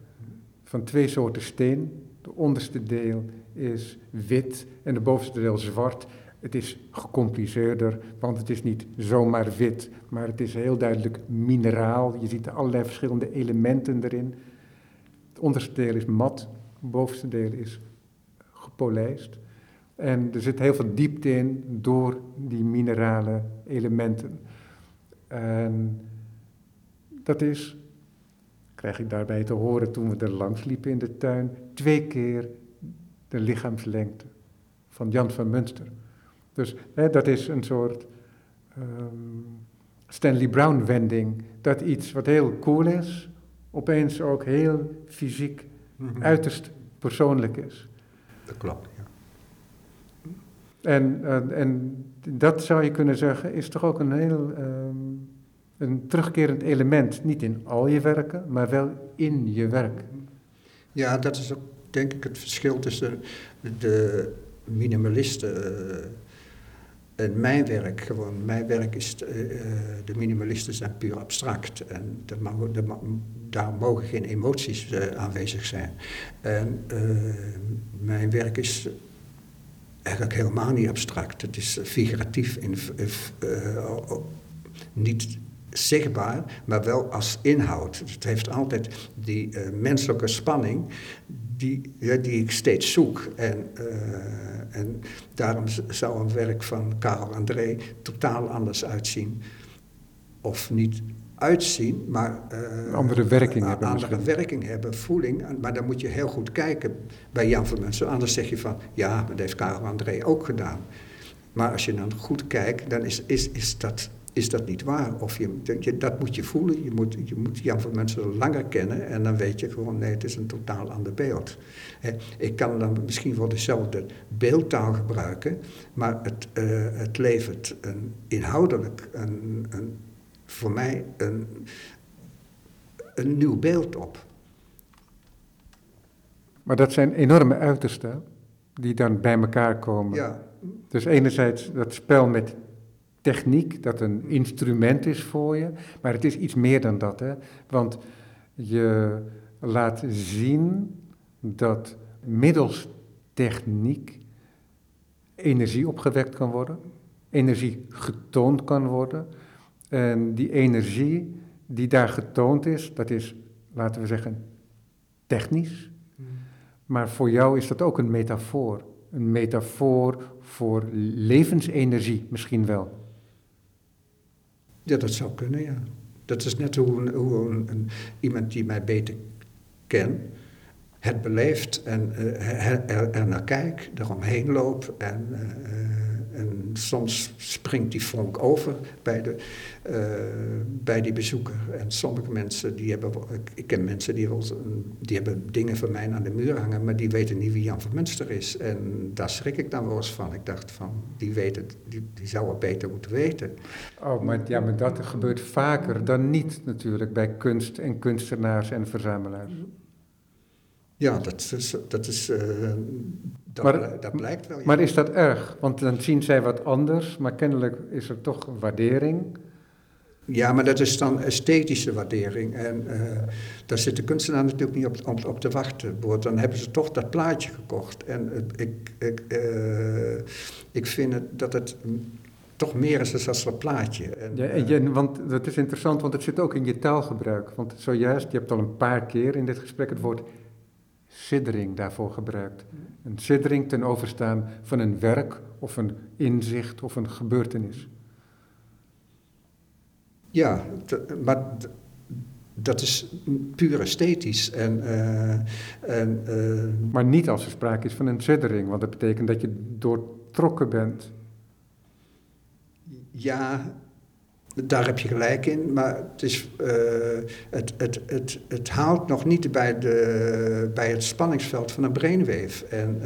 van twee soorten steen. De onderste deel is wit en de bovenste deel zwart. Het is gecompliceerder, want het is niet zomaar wit, maar het is heel duidelijk mineraal. Je ziet allerlei verschillende elementen erin. Het onderste deel is mat, het bovenste deel is gepolijst. En er zit heel veel diepte in door die minerale elementen. En dat is, krijg ik daarbij te horen toen we er langs liepen in de tuin, twee keer de lichaamslengte van Jan van Munster. Dus hè, dat is een soort um, Stanley Brown-wending. Dat iets wat heel cool is, opeens ook heel fysiek, mhm. uiterst persoonlijk is. Dat klopt, ja. En, uh, en dat zou je kunnen zeggen, is toch ook een heel um, een terugkerend element. Niet in al je werken, maar wel in je werk. Ja, dat is ook denk ik het verschil tussen de minimalisten. Uh, en mijn werk, gewoon, mijn werk is, uh, de minimalisten zijn puur abstract. En daar mogen geen emoties aanwezig zijn. En mijn werk is eigenlijk helemaal niet abstract. Het is figuratief, in, niet zichtbaar, maar wel als inhoud. Het heeft altijd die menselijke spanning die, ja, die ik steeds zoek. En, uh, en daarom zou een werk van Karel André totaal anders uitzien. Of niet uitzien, maar... Uh, andere werking hebben Andere werking hebben, voeling. Maar dan moet je heel goed kijken bij Jan van Mensen. Anders zeg je van, ja, maar dat heeft Karel André ook gedaan. Maar als je dan goed kijkt, dan is, is, is dat is dat niet waar. Of je, je, dat moet je voelen. Je moet, je moet Jan van Mensen langer kennen en dan weet je gewoon, nee, het is een totaal ander beeld. ik kan dan misschien wel dezelfde beeldtaal gebruiken, maar het, uh, het levert een, inhoudelijk een, een, voor mij een, een nieuw beeld op. Maar dat zijn enorme uitersten die dan bij elkaar komen. Ja. Dus enerzijds dat spel met techniek, dat een instrument is voor je, maar het is iets meer dan dat. Hè? Want je laat zien dat middels techniek energie opgewekt kan worden, energie getoond kan worden. En die energie die daar getoond is, dat is, laten we zeggen, technisch. Hmm. Maar voor jou is dat ook een metafoor. Een metafoor voor levensenergie misschien wel. Ja, dat zou kunnen, ja. Dat is net hoe, hoe een, iemand die mij beter kent, het beleeft en uh, er, naar kijkt, eromheen loopt en, uh, en soms springt die vonk over bij, de, uh, bij die bezoeker. En sommige mensen, die hebben, ik, ken mensen die, wel, die hebben dingen van mij aan de muur hangen, maar die weten niet wie Jan van Munster is. En daar schrik ik dan wel eens van. Ik dacht van, die, weet het, die, die zou het beter moeten weten. Oh, maar, ja, maar dat gebeurt vaker dan niet natuurlijk bij kunst en kunstenaars en verzamelaars. Ja, dat is, dat, is, uh, dat, maar, dat blijkt wel. Maar is dat erg? Want dan zien zij wat anders, maar kennelijk is er toch waardering. Ja, maar dat is dan esthetische waardering. En uh, daar zit de kunstenaar natuurlijk niet op, op, op te wachten. Dan hebben ze toch dat plaatje gekocht. En uh, ik, ik, uh, ik vind het, dat het toch meer is dan dat plaatje. En, ja, en je, want dat is interessant, want het zit ook in je taalgebruik. Want zojuist, je hebt al een paar keer in dit gesprek het woord siddering daarvoor gebruikt. Een siddering ten overstaan van een werk of een inzicht of een gebeurtenis. Ja, maar dat is puur esthetisch. En, uh, en, uh, maar niet als er sprake is van een siddering, want dat betekent dat je doortrokken bent. Ja, daar heb je gelijk in, maar het, is, uh, het, het, het, haalt nog niet bij, de, bij het spanningsveld van een brainwave. En,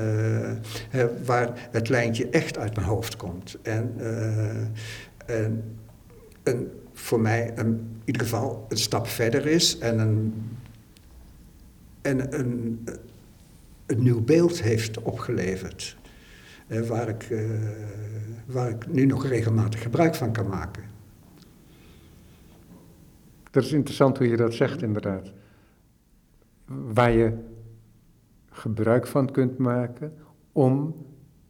uh, waar het lijntje echt uit mijn hoofd komt. En, uh, en, voor mij in ieder geval een stap verder is en een, en een, een nieuw beeld heeft opgeleverd. waar, ik, waar ik nu nog regelmatig gebruik van kan maken. Dat is interessant hoe je dat zegt, inderdaad. Waar je gebruik van kunt maken om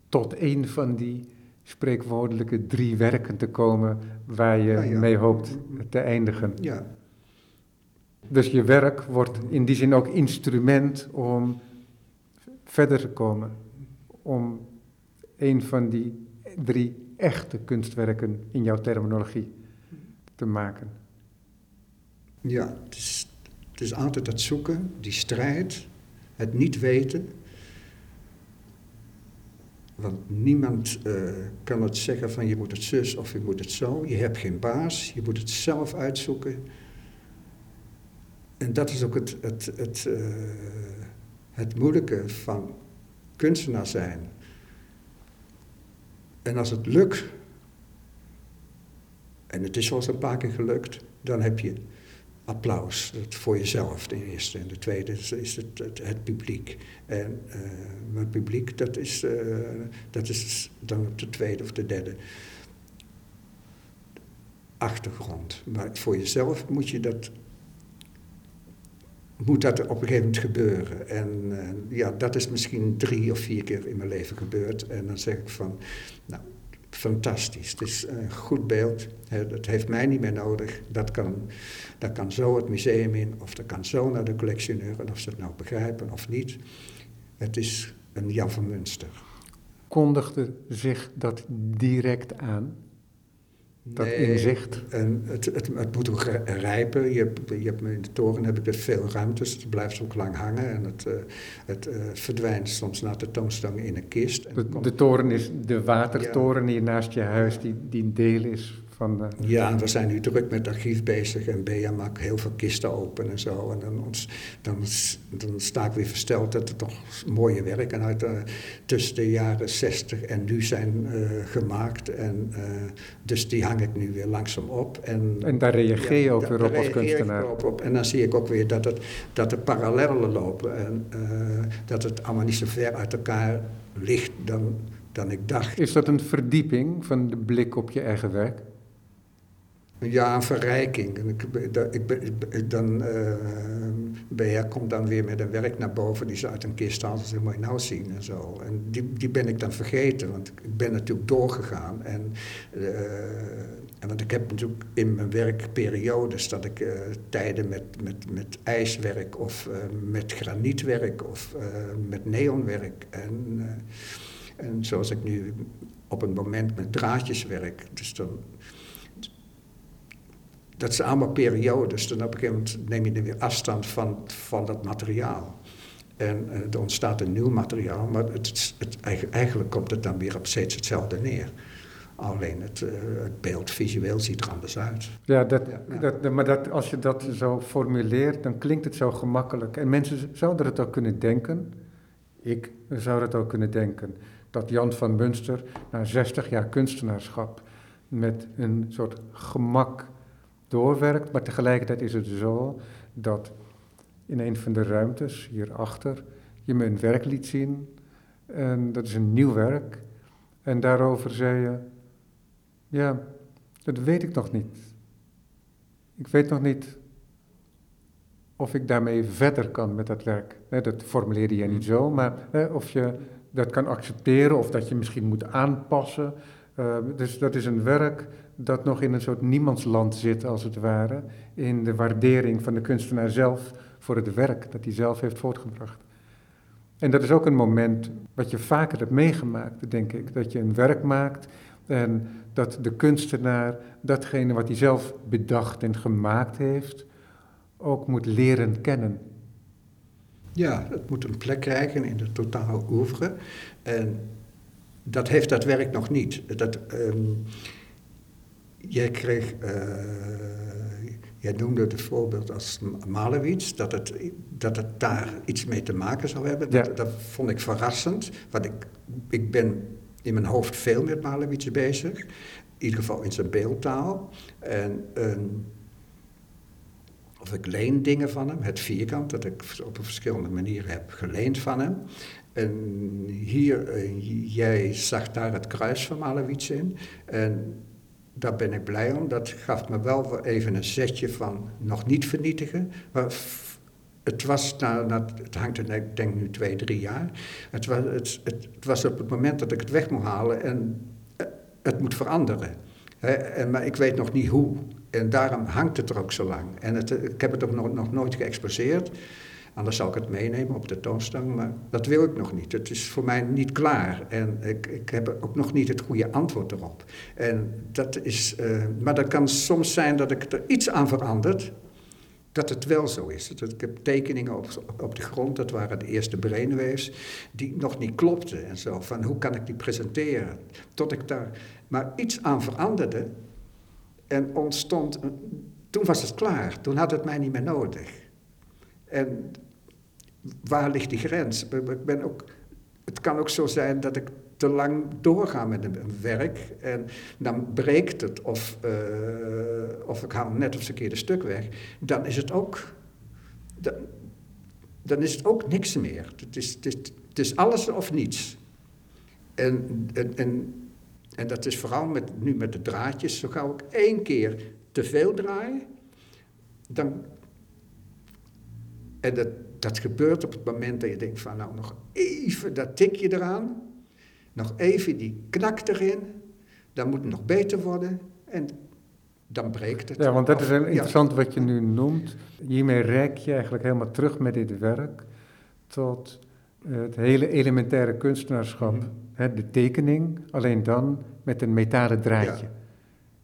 tot een van die spreekwoordelijke drie werken te komen waar je mee hoopt te eindigen. Ja. Dus je werk wordt in die zin ook instrument om verder te komen. Om een van die drie echte kunstwerken in jouw terminologie te maken. Ja, het is, het altijd dat zoeken, die strijd, het niet weten. Want niemand uh, kan het zeggen van je moet het zus of je moet het zo. Je hebt geen baas, je moet het zelf uitzoeken. En dat is ook het, het, het, uh, het moeilijke van kunstenaar zijn. En als het lukt, en het is eens een paar keer gelukt, dan heb je applaus. Voor jezelf ten eerste. En de tweede is, het, het, publiek. En uh, het publiek, dat is, uh, dat is dan op de tweede of de derde achtergrond. Maar voor jezelf moet je dat. Moet dat op een gegeven moment gebeuren. En uh, ja, dat is misschien drie of vier keer in mijn leven gebeurd. En dan zeg ik van, nou, fantastisch. Het is een goed beeld. Dat heeft mij niet meer nodig. Dat kan, dat kan zo het museum in, of dat kan zo naar de collectioneur. En of ze het nou begrijpen of niet. Het is een Jan van Münster. Kondigde zich dat direct aan? Dat inzicht? En het, het, het, moet ook rijpen. Je hebt, je hebt, in de toren heb ik er veel ruimtes. Het blijft ook lang hangen en het, uh, het uh, verdwijnt soms naar de toonstang in een kist. De, de, toren is de watertoren hier naast je huis, die, die een deel is van Ja, we zijn nu druk met archief bezig en Bea maakt heel veel kisten open en zo. En dan, ons, dan, dan sta ik weer versteld dat er toch mooie werken uit uh, tussen de jaren 60 en nu zijn uh, gemaakt. En, uh, dus die hang ik nu weer langzaam op. En, en daar reageer je ook weer op als kunstenaar. Op, op. En dan zie ik ook weer dat, het, dat er parallellen lopen en dat het allemaal niet zo ver uit elkaar ligt dan, dan ik dacht. Is dat een verdieping van de blik op je eigen werk? Ja, een verrijking. En ik, ik, dan, uh, komt dan weer met een werk naar boven die ze uit een kist halen. Dat moet je nou zien en zo. En die, die ben ik dan vergeten, want ik ben natuurlijk doorgegaan. En, en want ik heb natuurlijk in mijn werkperiodes dat ik uh, tijden met, met, met ijswerk of met granietwerk of met neonwerk. En, en zoals ik nu op een moment met draadjes werk. Dus dan dat zijn allemaal periodes. Dan op een gegeven moment neem je er weer afstand van, van dat materiaal. En uh, er ontstaat een nieuw materiaal, maar het, het, eigenlijk komt het dan weer op steeds hetzelfde neer. Alleen het, uh, het beeld visueel ziet er anders uit. Ja, dat, Dat, maar dat, als je dat zo formuleert, dan klinkt het zo gemakkelijk. En mensen zouden het ook kunnen denken. Ik zou het ook kunnen denken. Dat Jan van Munster na 60 jaar kunstenaarschap met een soort gemak doorwerkt. Maar tegelijkertijd is het zo dat in een van de ruimtes hierachter je me een werk liet zien. En dat is een nieuw werk. En daarover zei je, ja, dat weet ik nog niet. Ik weet nog niet of ik daarmee verder kan met dat werk. dat formuleerde je niet zo, maar of je dat kan accepteren of dat je misschien moet aanpassen. Uh, dus dat is een werk dat nog in een soort niemandsland zit, als het ware, in de waardering van de kunstenaar zelf voor het werk dat hij zelf heeft voortgebracht. En dat is ook een moment wat je vaker hebt meegemaakt, denk ik. Dat je een werk maakt en dat de kunstenaar datgene wat hij zelf bedacht en gemaakt heeft, ook moet leren kennen. Ja, het moet een plek krijgen in de totale oeuvre. En dat heeft dat werk nog niet. Dat, um, jij kreeg, uh, jij noemde het voorbeeld als Malewits, dat het, dat het daar iets mee te maken zou hebben. Dat, dat vond ik verrassend, want ik, ik ben in mijn hoofd veel met Malewits bezig. In ieder geval in zijn beeldtaal. En um, of ik leen dingen van hem, het vierkant, dat ik op een verschillende manieren heb geleend van hem. En hier, uh, jij zag daar het kruis van Malewits in. En daar ben ik blij om. Dat gaf me wel even een zetje van nog niet vernietigen. Maar het was, na, het hangt er, ik denk nu twee, drie jaar. Het was, het, het, was op het moment dat ik het weg moet halen en eh, het moet veranderen. en, maar ik weet nog niet hoe. En daarom hangt het er ook zo lang. En ik heb het ook nog, nog nooit geëxposeerd. Anders zou ik het meenemen op de toonstang, maar dat wil ik nog niet. Het is voor mij niet klaar en ik, ik heb ook nog niet het goede antwoord erop. En dat is, uh, maar dat kan soms zijn dat ik er iets aan verandert, dat het wel zo is. Dat ik heb tekeningen op, op de grond, dat waren de eerste brainwaves, die nog niet klopten en zo. Van hoe kan ik die presenteren? Tot ik daar maar iets aan veranderde en ontstond, toen was het klaar, toen had het mij niet meer nodig. En waar ligt die grens? Ik ben ook, het kan ook zo zijn dat ik te lang doorga met een werk en dan breekt het of, uh, of ik haal net het verkeerde stuk weg. Dan is het ook, dan, is het ook niks meer. Het is, het is, het is alles of niets. En, en, en, dat is vooral met, nu met de draadjes. Zo gauw ik één keer te veel draai, dan, en dat, dat gebeurt op het moment dat je denkt van nou nog even dat tikje eraan, nog even die knak erin, dan moet het nog beter worden en dan breekt het. Ja, want dat is interessant wat je nu noemt. Hiermee rek je eigenlijk helemaal terug met dit werk tot het hele elementaire kunstenaarschap. Mhm. de tekening, alleen dan met een metalen draadje.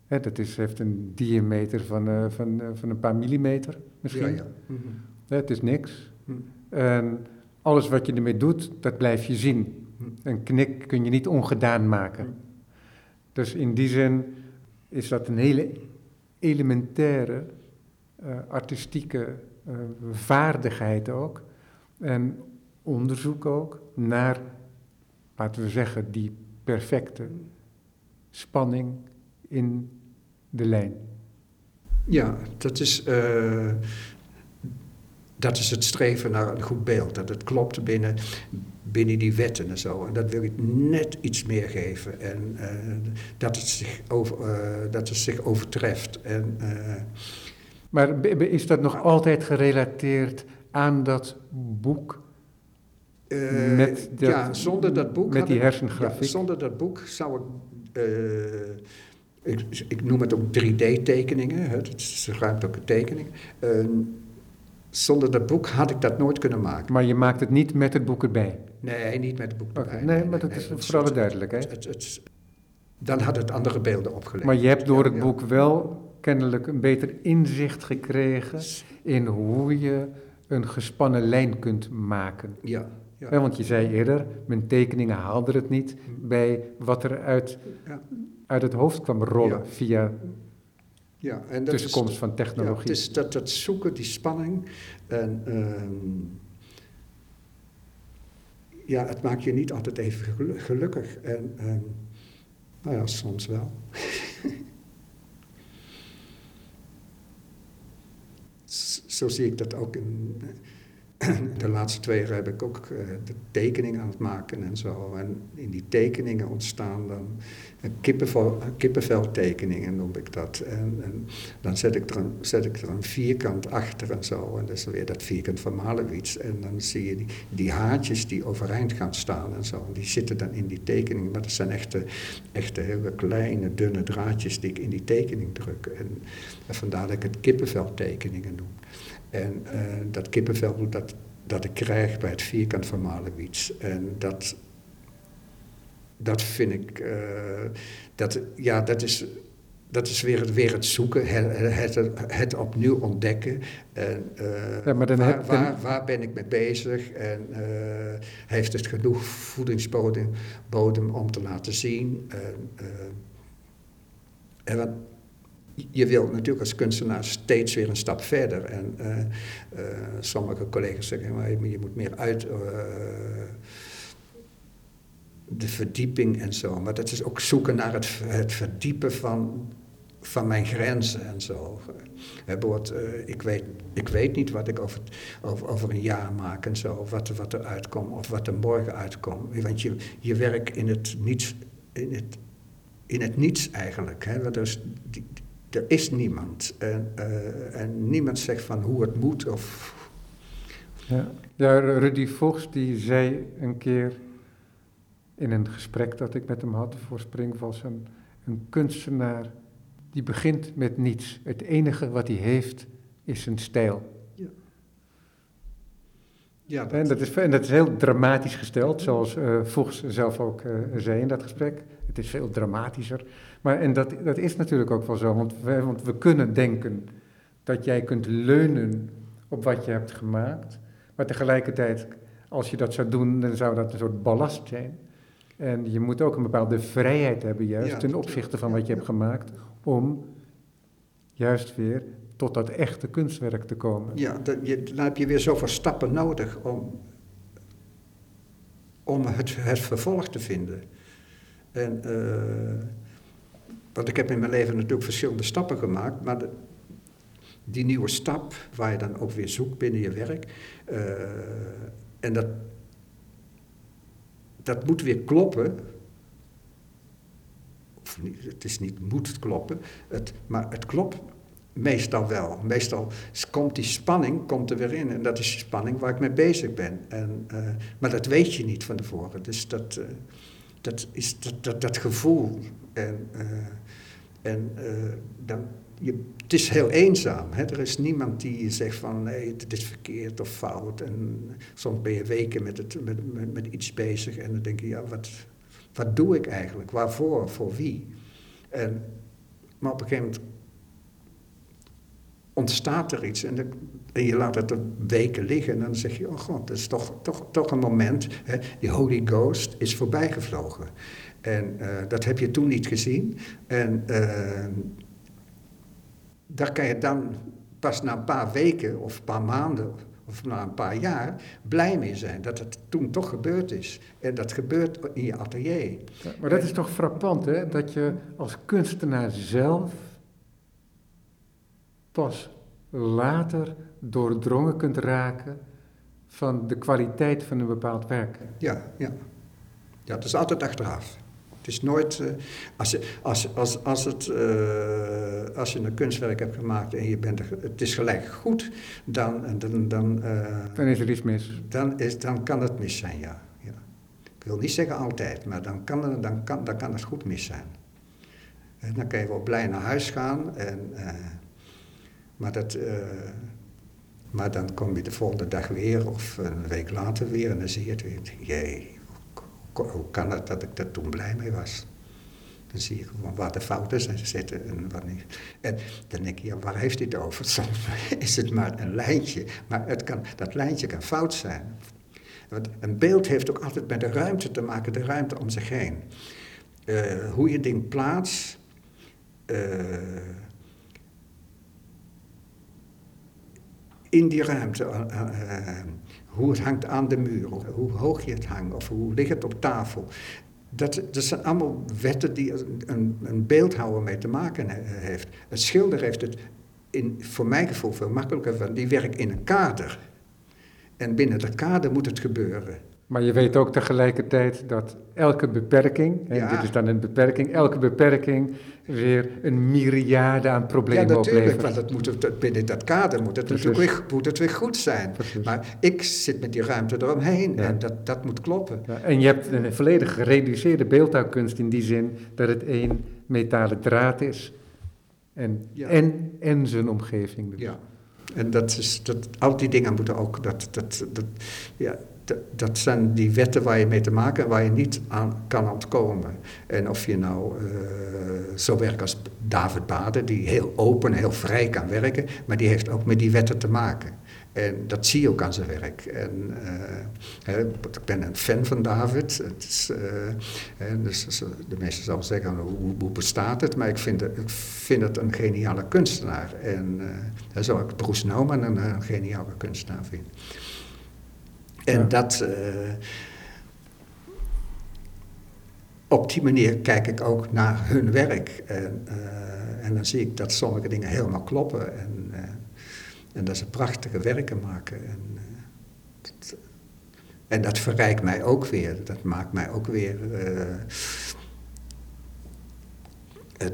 dat is, heeft een diameter van, uh, van, uh, van een paar millimeter misschien. Ja, ja. Mhm. Het is niks. Hm. En alles wat je ermee doet, dat blijf je zien. Hm. Een knik kun je niet ongedaan maken. Hm. Dus in die zin is dat een hele elementaire uh, artistieke uh, vaardigheid ook. En onderzoek ook naar, laten we zeggen, die perfecte spanning in de lijn. Ja, dat is. Uh, dat is het streven naar een goed beeld. Dat het klopt binnen, binnen die wetten en zo. En dat wil ik net iets meer geven. En uh, dat, het zich over, uh, dat het zich overtreft. En, uh, maar is dat nog altijd gerelateerd aan dat boek? met dat, ja, zonder dat boek. Met die hersengrafiek? Ja, zonder dat boek zou ik. Ik, ik, noem het ook 3D-tekeningen, het is ruimtelijke tekening. Zonder dat boek had ik dat nooit kunnen maken. Maar je maakt het niet met het boek erbij? Nee, niet met het boek erbij. nee, maar dat is voor alle duidelijkheid. Het, het, dan had het andere beelden opgeleverd. Maar je hebt door het boek wel kennelijk een beter inzicht gekregen in hoe je een gespannen lijn kunt maken. Ja. ja. want je zei eerder, mijn tekeningen haalden het niet mm. bij wat er uit uit het hoofd kwam rollen via Ja, en dat tussenkomst is, van ja, technologie. het is dat, dat zoeken, die spanning. En ehm, ja, het maakt je niet altijd even gelu- gelukkig. En ehm, nou ja, soms wel. *laughs* Zo zie ik dat ook in *clears throat* de laatste twee jaar heb ik ook eh, de tekeningen aan het maken en zo. En in die tekeningen ontstaan dan eh, kippenvel, kippenveltekeningen noem ik dat. En, en dan zet ik, er een, zet ik er een vierkant achter en zo. En dat is weer dat vierkant van Malewits. En dan zie je die, haartjes die overeind gaan staan en zo. Die zitten dan in die tekening. Maar dat zijn echte, echte hele kleine, dunne draadjes die ik in die tekening druk. En, en vandaar dat ik het kippenveltekeningen noem. En eh, dat kippenvel dat, dat ik krijg bij het vierkant van Malewits. En dat, dat vind ik, eh, dat, ja, dat is, dat is weer, het- weer het zoeken, het, het, het opnieuw ontdekken. En, eh, Ja, maar dan waar, heb- dan- waar, waar ben ik mee bezig? En heeft het genoeg voedingsbodem bodem om te laten zien? En, en wat, je wilt natuurlijk als kunstenaar steeds weer een stap verder. En eh, eh, sommige collega's zeggen, maar je moet meer uit eh, de verdieping en zo. Maar dat is ook zoeken naar het, het verdiepen van, van mijn grenzen en zo. Ik, weet, ik weet niet wat ik over, over, over een jaar maak en zo, wat, er- wat er uitkomt of wat er morgen uitkomt. Want je, je werkt in het niets, in het, in het niets eigenlijk. Hè? Want is, die- er is niemand. En, eh, en niemand zegt van hoe het moet of... Ja. Rudy Vos die zei een keer in een gesprek dat ik met hem had voor Springvals, een, een kunstenaar die begint met niets. Het enige wat hij heeft is zijn stijl. Ja, En dat is, en dat is heel dramatisch gesteld, zoals eh Vogs zelf ook eh, zei in dat gesprek. Het is veel dramatischer. Maar, en dat, dat is natuurlijk ook wel zo, want we, want we kunnen denken dat jij kunt leunen op wat je hebt gemaakt. Maar tegelijkertijd, als je dat zou doen, dan zou dat een soort ballast zijn. En je moet ook een bepaalde vrijheid hebben, juist Ja, ten opzichte van wat je hebt gemaakt, om juist weer tot dat echte kunstwerk te komen. Ja, dat, je, dan heb je weer zoveel stappen nodig om, om het, het vervolg te vinden. En, eh, want ik heb in mijn leven natuurlijk verschillende stappen gemaakt, maar die nieuwe stap, waar je dan ook weer zoekt binnen je werk, eh, en dat, dat moet weer kloppen. Of het is niet moet kloppen, het, maar het klopt Meestal wel. Meestal komt die spanning komt er weer in. En dat is die spanning waar ik mee bezig ben. En, eh, maar dat weet je niet van tevoren. Dus dat, eh, dat is dat, dat, gevoel. En, eh, en dan, je, het is heel eenzaam. Hè? Er is niemand die zegt van nee, dit is verkeerd of fout. En soms ben je weken met, het, met, met, met iets bezig. En dan denk je, ja, wat, wat doe ik eigenlijk? Waarvoor? Voor wie? En, maar op een gegeven moment ontstaat er iets en, en je laat het er weken liggen en dan zeg je, oh god, dat is toch, toch, toch een moment, die Holy Ghost is voorbijgevlogen. En eh, dat heb je toen niet gezien. En eh, daar kan je dan pas na een paar weken of een paar maanden of na een paar jaar blij mee zijn dat het toen toch gebeurd is. En dat gebeurt in je atelier. Maar dat is toch frappant, hè? Dat je als kunstenaar zelf pas later doordrongen kunt raken van de kwaliteit van een bepaald werk. Ja, ja. Ja, het is altijd achteraf. Het is nooit, eh, als, je, als, als, als, het, eh, als je een kunstwerk hebt gemaakt en je bent het is gelijk goed, dan, dan, dan, eh, Dan is er iets mis. dan, is, dan kan het mis zijn, ja. ja. Ik wil niet zeggen altijd, maar dan kan, het- dan kan, dan kan het goed mis zijn. En dan kan je wel blij naar huis gaan, en, eh, maar, dat, eh, maar dan kom je de volgende dag weer of een week later weer en dan zie je het weer. Jee, hoe, kan het dat ik daar toen blij mee was? Dan zie je gewoon waar de fouten zijn zitten en wat niet. En dan denk je, ja, waar heeft het over? *laughs* Soms is het maar een lijntje, maar het kan, dat lijntje kan fout zijn. Want een beeld heeft ook altijd met de ruimte te maken, de ruimte om zich heen. eh, hoe je ding plaatst. eh, in die ruimte. eh, eh, hoe het hangt aan de muur, hoe hoog je het hangt of hoe ligt het op tafel. Dat, dat zijn allemaal wetten die een, een beeldhouwer mee te maken he- heeft. Een schilder heeft het in, voor mijn gevoel veel makkelijker van. Die werkt in een kader. En binnen dat kader moet het gebeuren. Maar je weet ook tegelijkertijd dat elke beperking, en Ja. dit is dan een beperking, elke beperking weer een myriade aan Ja, problemen natuurlijk, oplevert. want het moet, het- binnen dat kader moet het, natuurlijk weer, moet het weer goed zijn. Precies. Maar ik zit met die ruimte eromheen Ja. en dat, dat moet kloppen. Ja, en je hebt een volledig gereduceerde beeldhouwkunst in die zin dat het één metalen draad is. En, Ja. en, en zijn omgeving. dus. Ja, en dat is, dat, al die dingen moeten ook, dat, dat, dat, ja, dat, zijn die wetten waar je mee te maken hebt, waar je niet aan kan ontkomen. En of je nou eh, zo werkt als David Baden, die heel open, heel vrij kan werken, maar die heeft ook met die wetten te maken. En dat zie je ook aan zijn werk. En, eh, ik ben een fan van David. Het is, eh, dus de meesten zouden zeggen, hoe, hoe bestaat het? Maar ik vind het, ik vind het een geniale kunstenaar. En eh, zo ik Bruce Nauman een, een geniale kunstenaar vind. En Ja. dat... eh, op die manier kijk ik ook naar hun werk. En, eh, en dan zie ik dat sommige dingen helemaal kloppen. En, eh, en dat ze prachtige werken maken. En, dat, en dat verrijkt mij ook weer. Dat maakt mij ook weer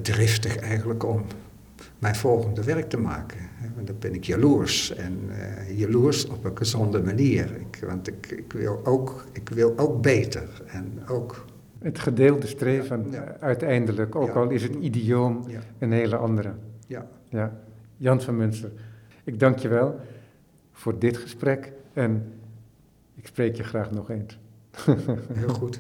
driftig eigenlijk om mijn volgende werk te maken. Want dan ben ik jaloers. En eh, jaloers op een gezonde manier. Ik, want ik, ik, wil ook, ik wil ook beter. En ook... Het gedeelde streven Ja, ja. eh, uiteindelijk, ook Ja. al is het idioom een hele andere. ja. Ja. Jan van Munster, ik dank je wel voor dit gesprek en ik spreek je graag nog eens. *laughs* heel goed.